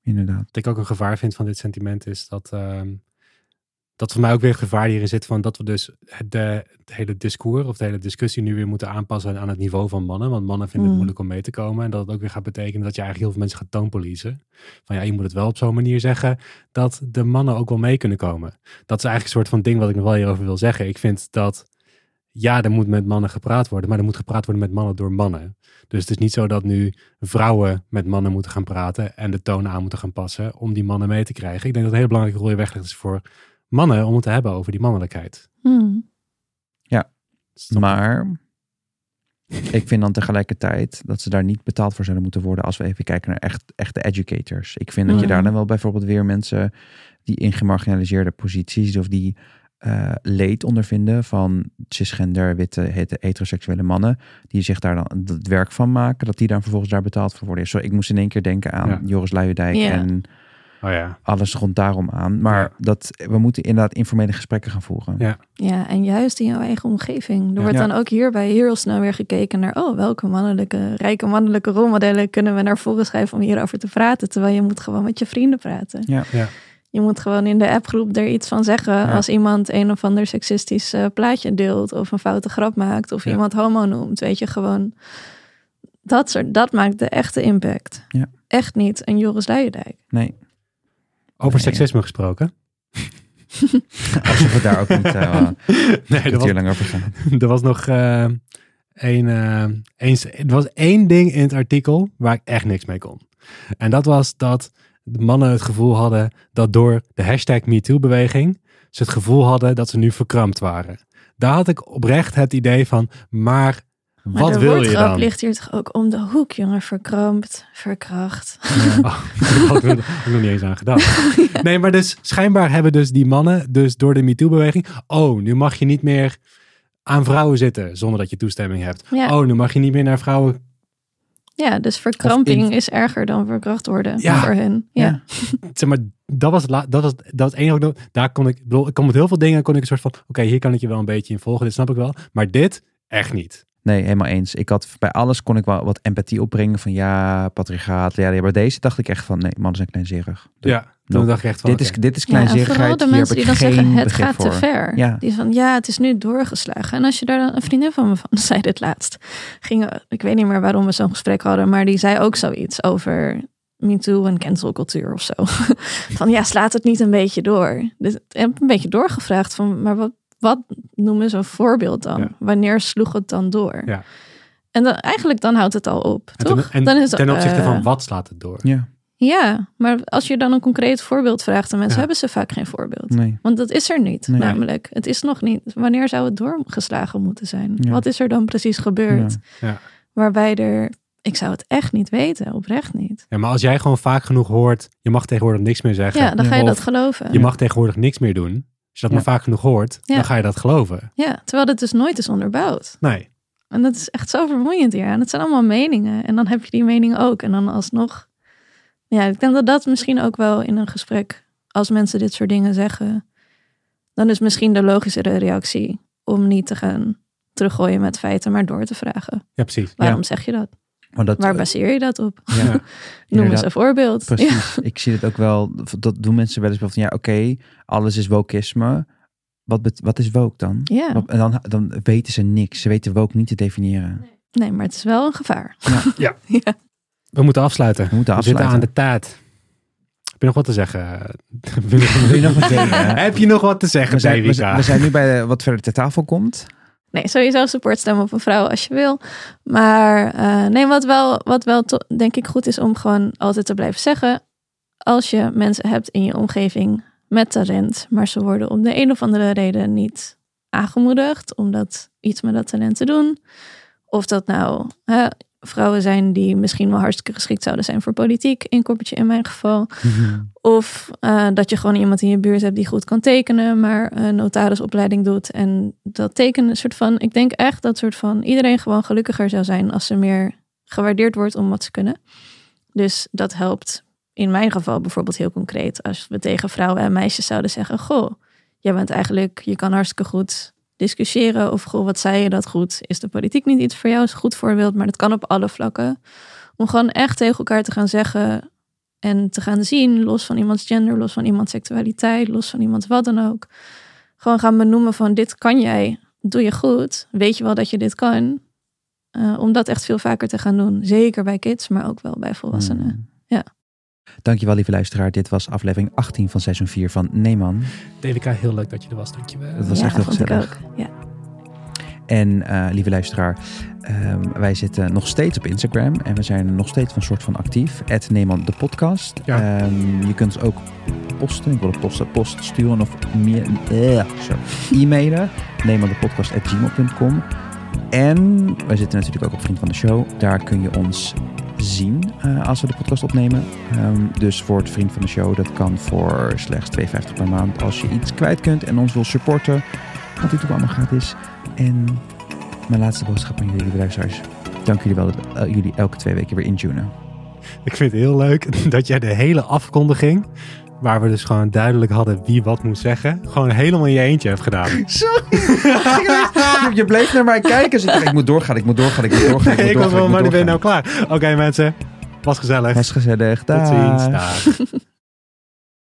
inderdaad.
Wat ik ook een gevaar vind van dit sentiment is dat, ehm, dat voor mij ook weer een gevaar hierin zit van dat we dus het, de, het hele discours of de hele discussie nu weer moeten aanpassen aan het niveau van mannen. Want mannen vinden
Mm.
het moeilijk om mee te komen. En dat het ook weer gaat betekenen dat je eigenlijk heel veel mensen gaat toonpolicen. Van ja, je moet het wel op zo'n manier zeggen dat de mannen ook wel mee kunnen komen. Dat is eigenlijk een soort van ding wat ik nog wel hierover wil zeggen. Ik vind dat ja, er moet met mannen gepraat worden, maar er moet gepraat worden met mannen door mannen. Dus het is niet zo dat nu vrouwen met mannen moeten gaan praten en de toon aan moeten gaan passen om die mannen mee te krijgen. Ik denk dat een hele belangrijke rol je weggelegd is voor mannen om het te hebben over die mannelijkheid.
Hmm.
Je?
Maar ik vind dan tegelijkertijd dat ze daar niet betaald voor zouden moeten worden als we even kijken naar echt, echte educators. Ik vind dat je
Ja.
daar dan wel bijvoorbeeld weer mensen die in gemarginaliseerde posities of die eh, leed ondervinden van cisgender, witte, het- heteroseksuele mannen, die zich daar dan het werk van maken, dat die dan vervolgens daar betaald voor worden. Zo, ik moest in één keer denken aan
Ja.
Joris Luijendijk
Ja.
en
Oh ja.
alles rond daarom aan. Maar
Ja.
dat, we moeten inderdaad informele gesprekken gaan voeren.
Ja.
Ja, en juist in jouw eigen omgeving. Er
Ja.
wordt
Ja.
dan ook hierbij heel snel weer gekeken naar, oh, welke mannelijke, rijke mannelijke rolmodellen kunnen we naar voren schrijven om hierover te praten. Terwijl je moet gewoon met je vrienden praten.
Ja.
Ja.
Je moet gewoon in de appgroep er iets van zeggen
Ja.
als iemand een of ander seksistisch eh, plaatje deelt of een foute grap maakt of
Ja.
iemand homo noemt. Weet je, gewoon dat soort, dat maakt de echte impact.
Ja.
Echt niet een Joris Luijendijk.
Nee,
Over seksisme gesproken.
alsof we daar ook niet uh,
nee,
een
er was,
keer lang over gaan.
er was nog eh één, eh, eens, er was één ding in het artikel waar ik echt niks mee kon. En dat was dat de mannen het gevoel hadden dat door de hashtag MeToo-beweging ze het gevoel hadden dat ze nu verkrampt waren. Daar had ik oprecht het idee van, maar
Maar
wat
de
wil je dan?
ligt hier toch ook om de hoek, jongen. Verkrampt, verkracht.
Oh, had ik nog- ik nog niet eens aan gedacht. Nee, maar dus schijnbaar hebben dus die mannen, dus door de MeToo-beweging, oh, nu mag je niet meer aan vrouwen zitten zonder dat je toestemming hebt.
Ja.
Oh, nu mag je niet meer naar vrouwen.
Ja, dus verkramping
in-
is erger dan verkracht worden
Ja.
voor hen. Ja.
Zeg maar, dat was la- dat was, dat was enige. Daar kon ik, bedoel, ik kon met heel veel dingen kon ik een soort van, oké, hier kan ik je wel een beetje in volgen, dit snap ik wel. Maar dit echt niet.
Nee, helemaal eens. Ik had bij alles kon ik wel wat empathie opbrengen van ja, patriarchaat. Ja, ja, maar deze dacht ik echt van nee, mannen zijn kleinzerig.
Ja, toen dacht ik echt van,
Dit is, dit is
Ja, en vooral
kleinzerigheid.
de mensen
ik
die dan zeggen, het gaat
voor.
te ver.
Ja.
Die van, ja, het is nu doorgeslagen. En als je daar dan, een vriendin van me van, zei dit laatst. Ging, ik weet niet meer waarom we zo'n gesprek hadden, maar die zei ook zoiets over MeToo en cancelcultuur of zo. van ja, slaat het niet een beetje door? Dus ik heb een beetje doorgevraagd van, maar wat, wat noemen ze een voorbeeld dan?
Ja.
Wanneer sloeg het dan door?
Ja.
En dan, eigenlijk dan houdt het al op,
En,
toch?
ten, en
dan is
ten opzichte
eh,
van wat slaat het door?
Ja,
Ja, maar als je dan een concreet voorbeeld vraagt aan mensen,
Ja.
hebben ze vaak geen voorbeeld.
nee.
Want dat is er niet,
Nee.
namelijk. Het is nog niet. Wanneer zou het doorgeslagen moeten zijn?
Ja.
Wat is er dan precies gebeurd?
Ja. Ja.
Waarbij er... Ik zou het echt niet weten, oprecht niet.
Ja, maar als jij gewoon vaak genoeg hoort, je mag tegenwoordig niks meer zeggen.
Ja, dan ga je
Of
dat geloven.
Je mag tegenwoordig niks meer doen. Als je dat
Ja.
maar vaak genoeg hoort,
Ja.
dan ga je dat geloven.
Ja, terwijl het dus nooit is onderbouwd.
Nee.
En dat is echt zo vermoeiend hier. En het zijn allemaal meningen. En dan heb je die meningen ook. En dan alsnog... Ja, ik denk dat dat misschien ook wel in een gesprek... als mensen dit soort dingen zeggen... dan is misschien de logischere reactie... om niet te gaan teruggooien met feiten... maar door te vragen.
Ja, precies.
Waarom zeg je dat?
Maar dat,
Waar baseer je dat op?
ja.
Noem eens een voorbeeld. Ja.
Precies. Ik zie het ook wel. Dat doen mensen wel eens wel van ja, oké, alles is wokisme. Wat, bet- wat is woke dan?
Ja.
Wat- En dan, dan weten ze niks. Ze weten woke niet te definiëren.
Nee, maar het is wel een gevaar.
Ja.
ja.
We moeten afsluiten.
We moeten
We zitten
afsluiten.
aan de tijd. Heb je nog wat te zeggen? Heb je nog,
Wil je nog wat zeggen?
Heb je nog wat te zeggen,
We zijn, we, zijn- we zijn nu bij de- wat verder ter tafel komt.
Nee, sowieso support stemmen op een vrouw als je wil. Maar eh, nee, wat wel, wat wel denk ik goed is om gewoon altijd te blijven zeggen. Als je mensen hebt in je omgeving met talent, maar ze worden om de een of andere reden niet aangemoedigd om dat iets met dat talent te doen. Of dat nou hè, vrouwen zijn die misschien wel hartstikke geschikt zouden zijn voor politiek, inkoppertje in mijn geval. Of eh, dat je gewoon iemand in je buurt hebt die goed kan tekenen, maar een notarisopleiding doet. En dat tekenen, een soort van, ik denk echt dat soort van iedereen gewoon gelukkiger zou zijn als ze meer gewaardeerd wordt om wat ze kunnen. Dus dat helpt in mijn geval bijvoorbeeld heel concreet. Als we tegen vrouwen en meisjes zouden zeggen: Goh, jij bent eigenlijk, je kan hartstikke goed discussiëren. Of goh, wat zei je dat goed? Is de politiek niet iets voor jou? Is een goed voorbeeld, maar dat kan op alle vlakken. Om gewoon echt tegen elkaar te gaan zeggen en te gaan zien, los van iemands gender, los van iemands seksualiteit, los van iemands wat dan ook. Gewoon gaan benoemen van dit kan jij, doe je goed, weet je wel dat je dit kan. Eh, om dat echt veel vaker te gaan doen. Zeker bij kids, maar ook wel bij volwassenen.
Hmm.
Ja.
Dankjewel, lieve luisteraar. Dit was aflevering 18 van seizoen 4 van Neeman.
Devika, heel leuk dat je er was. Dankjewel.
Het was
ja,
echt heel gezellig.
Ja.
En eh, lieve luisteraar, ehm, wij zitten nog steeds op Instagram en we zijn nog steeds een soort van actief. Het Neeman de podcast.
Ja.
Ehm, je kunt ook posten. Ik wil een post, post sturen of meer, eh, zo, e-mailen. Neemandepodcast.gmail.com En wij zitten natuurlijk ook op Vriend van de Show. Daar kun je ons zien eh, als we de podcast opnemen. Ehm, dus voor het Vriend van de Show, dat kan voor slechts 2,50 per maand. Als je iets kwijt kunt en ons wil supporten. Want dit doe allemaal gratis. En mijn laatste boodschap aan jullie, luisteraars. Dank jullie wel dat eh, jullie elke twee weken weer intunen.
Ik vind het heel leuk dat jij de hele afkondiging, waar we dus gewoon duidelijk hadden wie wat moest zeggen, gewoon helemaal in je eentje hebt gedaan.
Sorry. je, bleef naar mij kijken. Dus ik dacht, ik moet doorgaan, ik moet doorgaan, ik moet doorgaan. Ik, moet
ik was
doorgaan,
wel, maar
moet
nu ben je nou
doorgaan.
klaar. Oké mensen, was gezellig.
Was gezellig.
Tot ziens. Dag.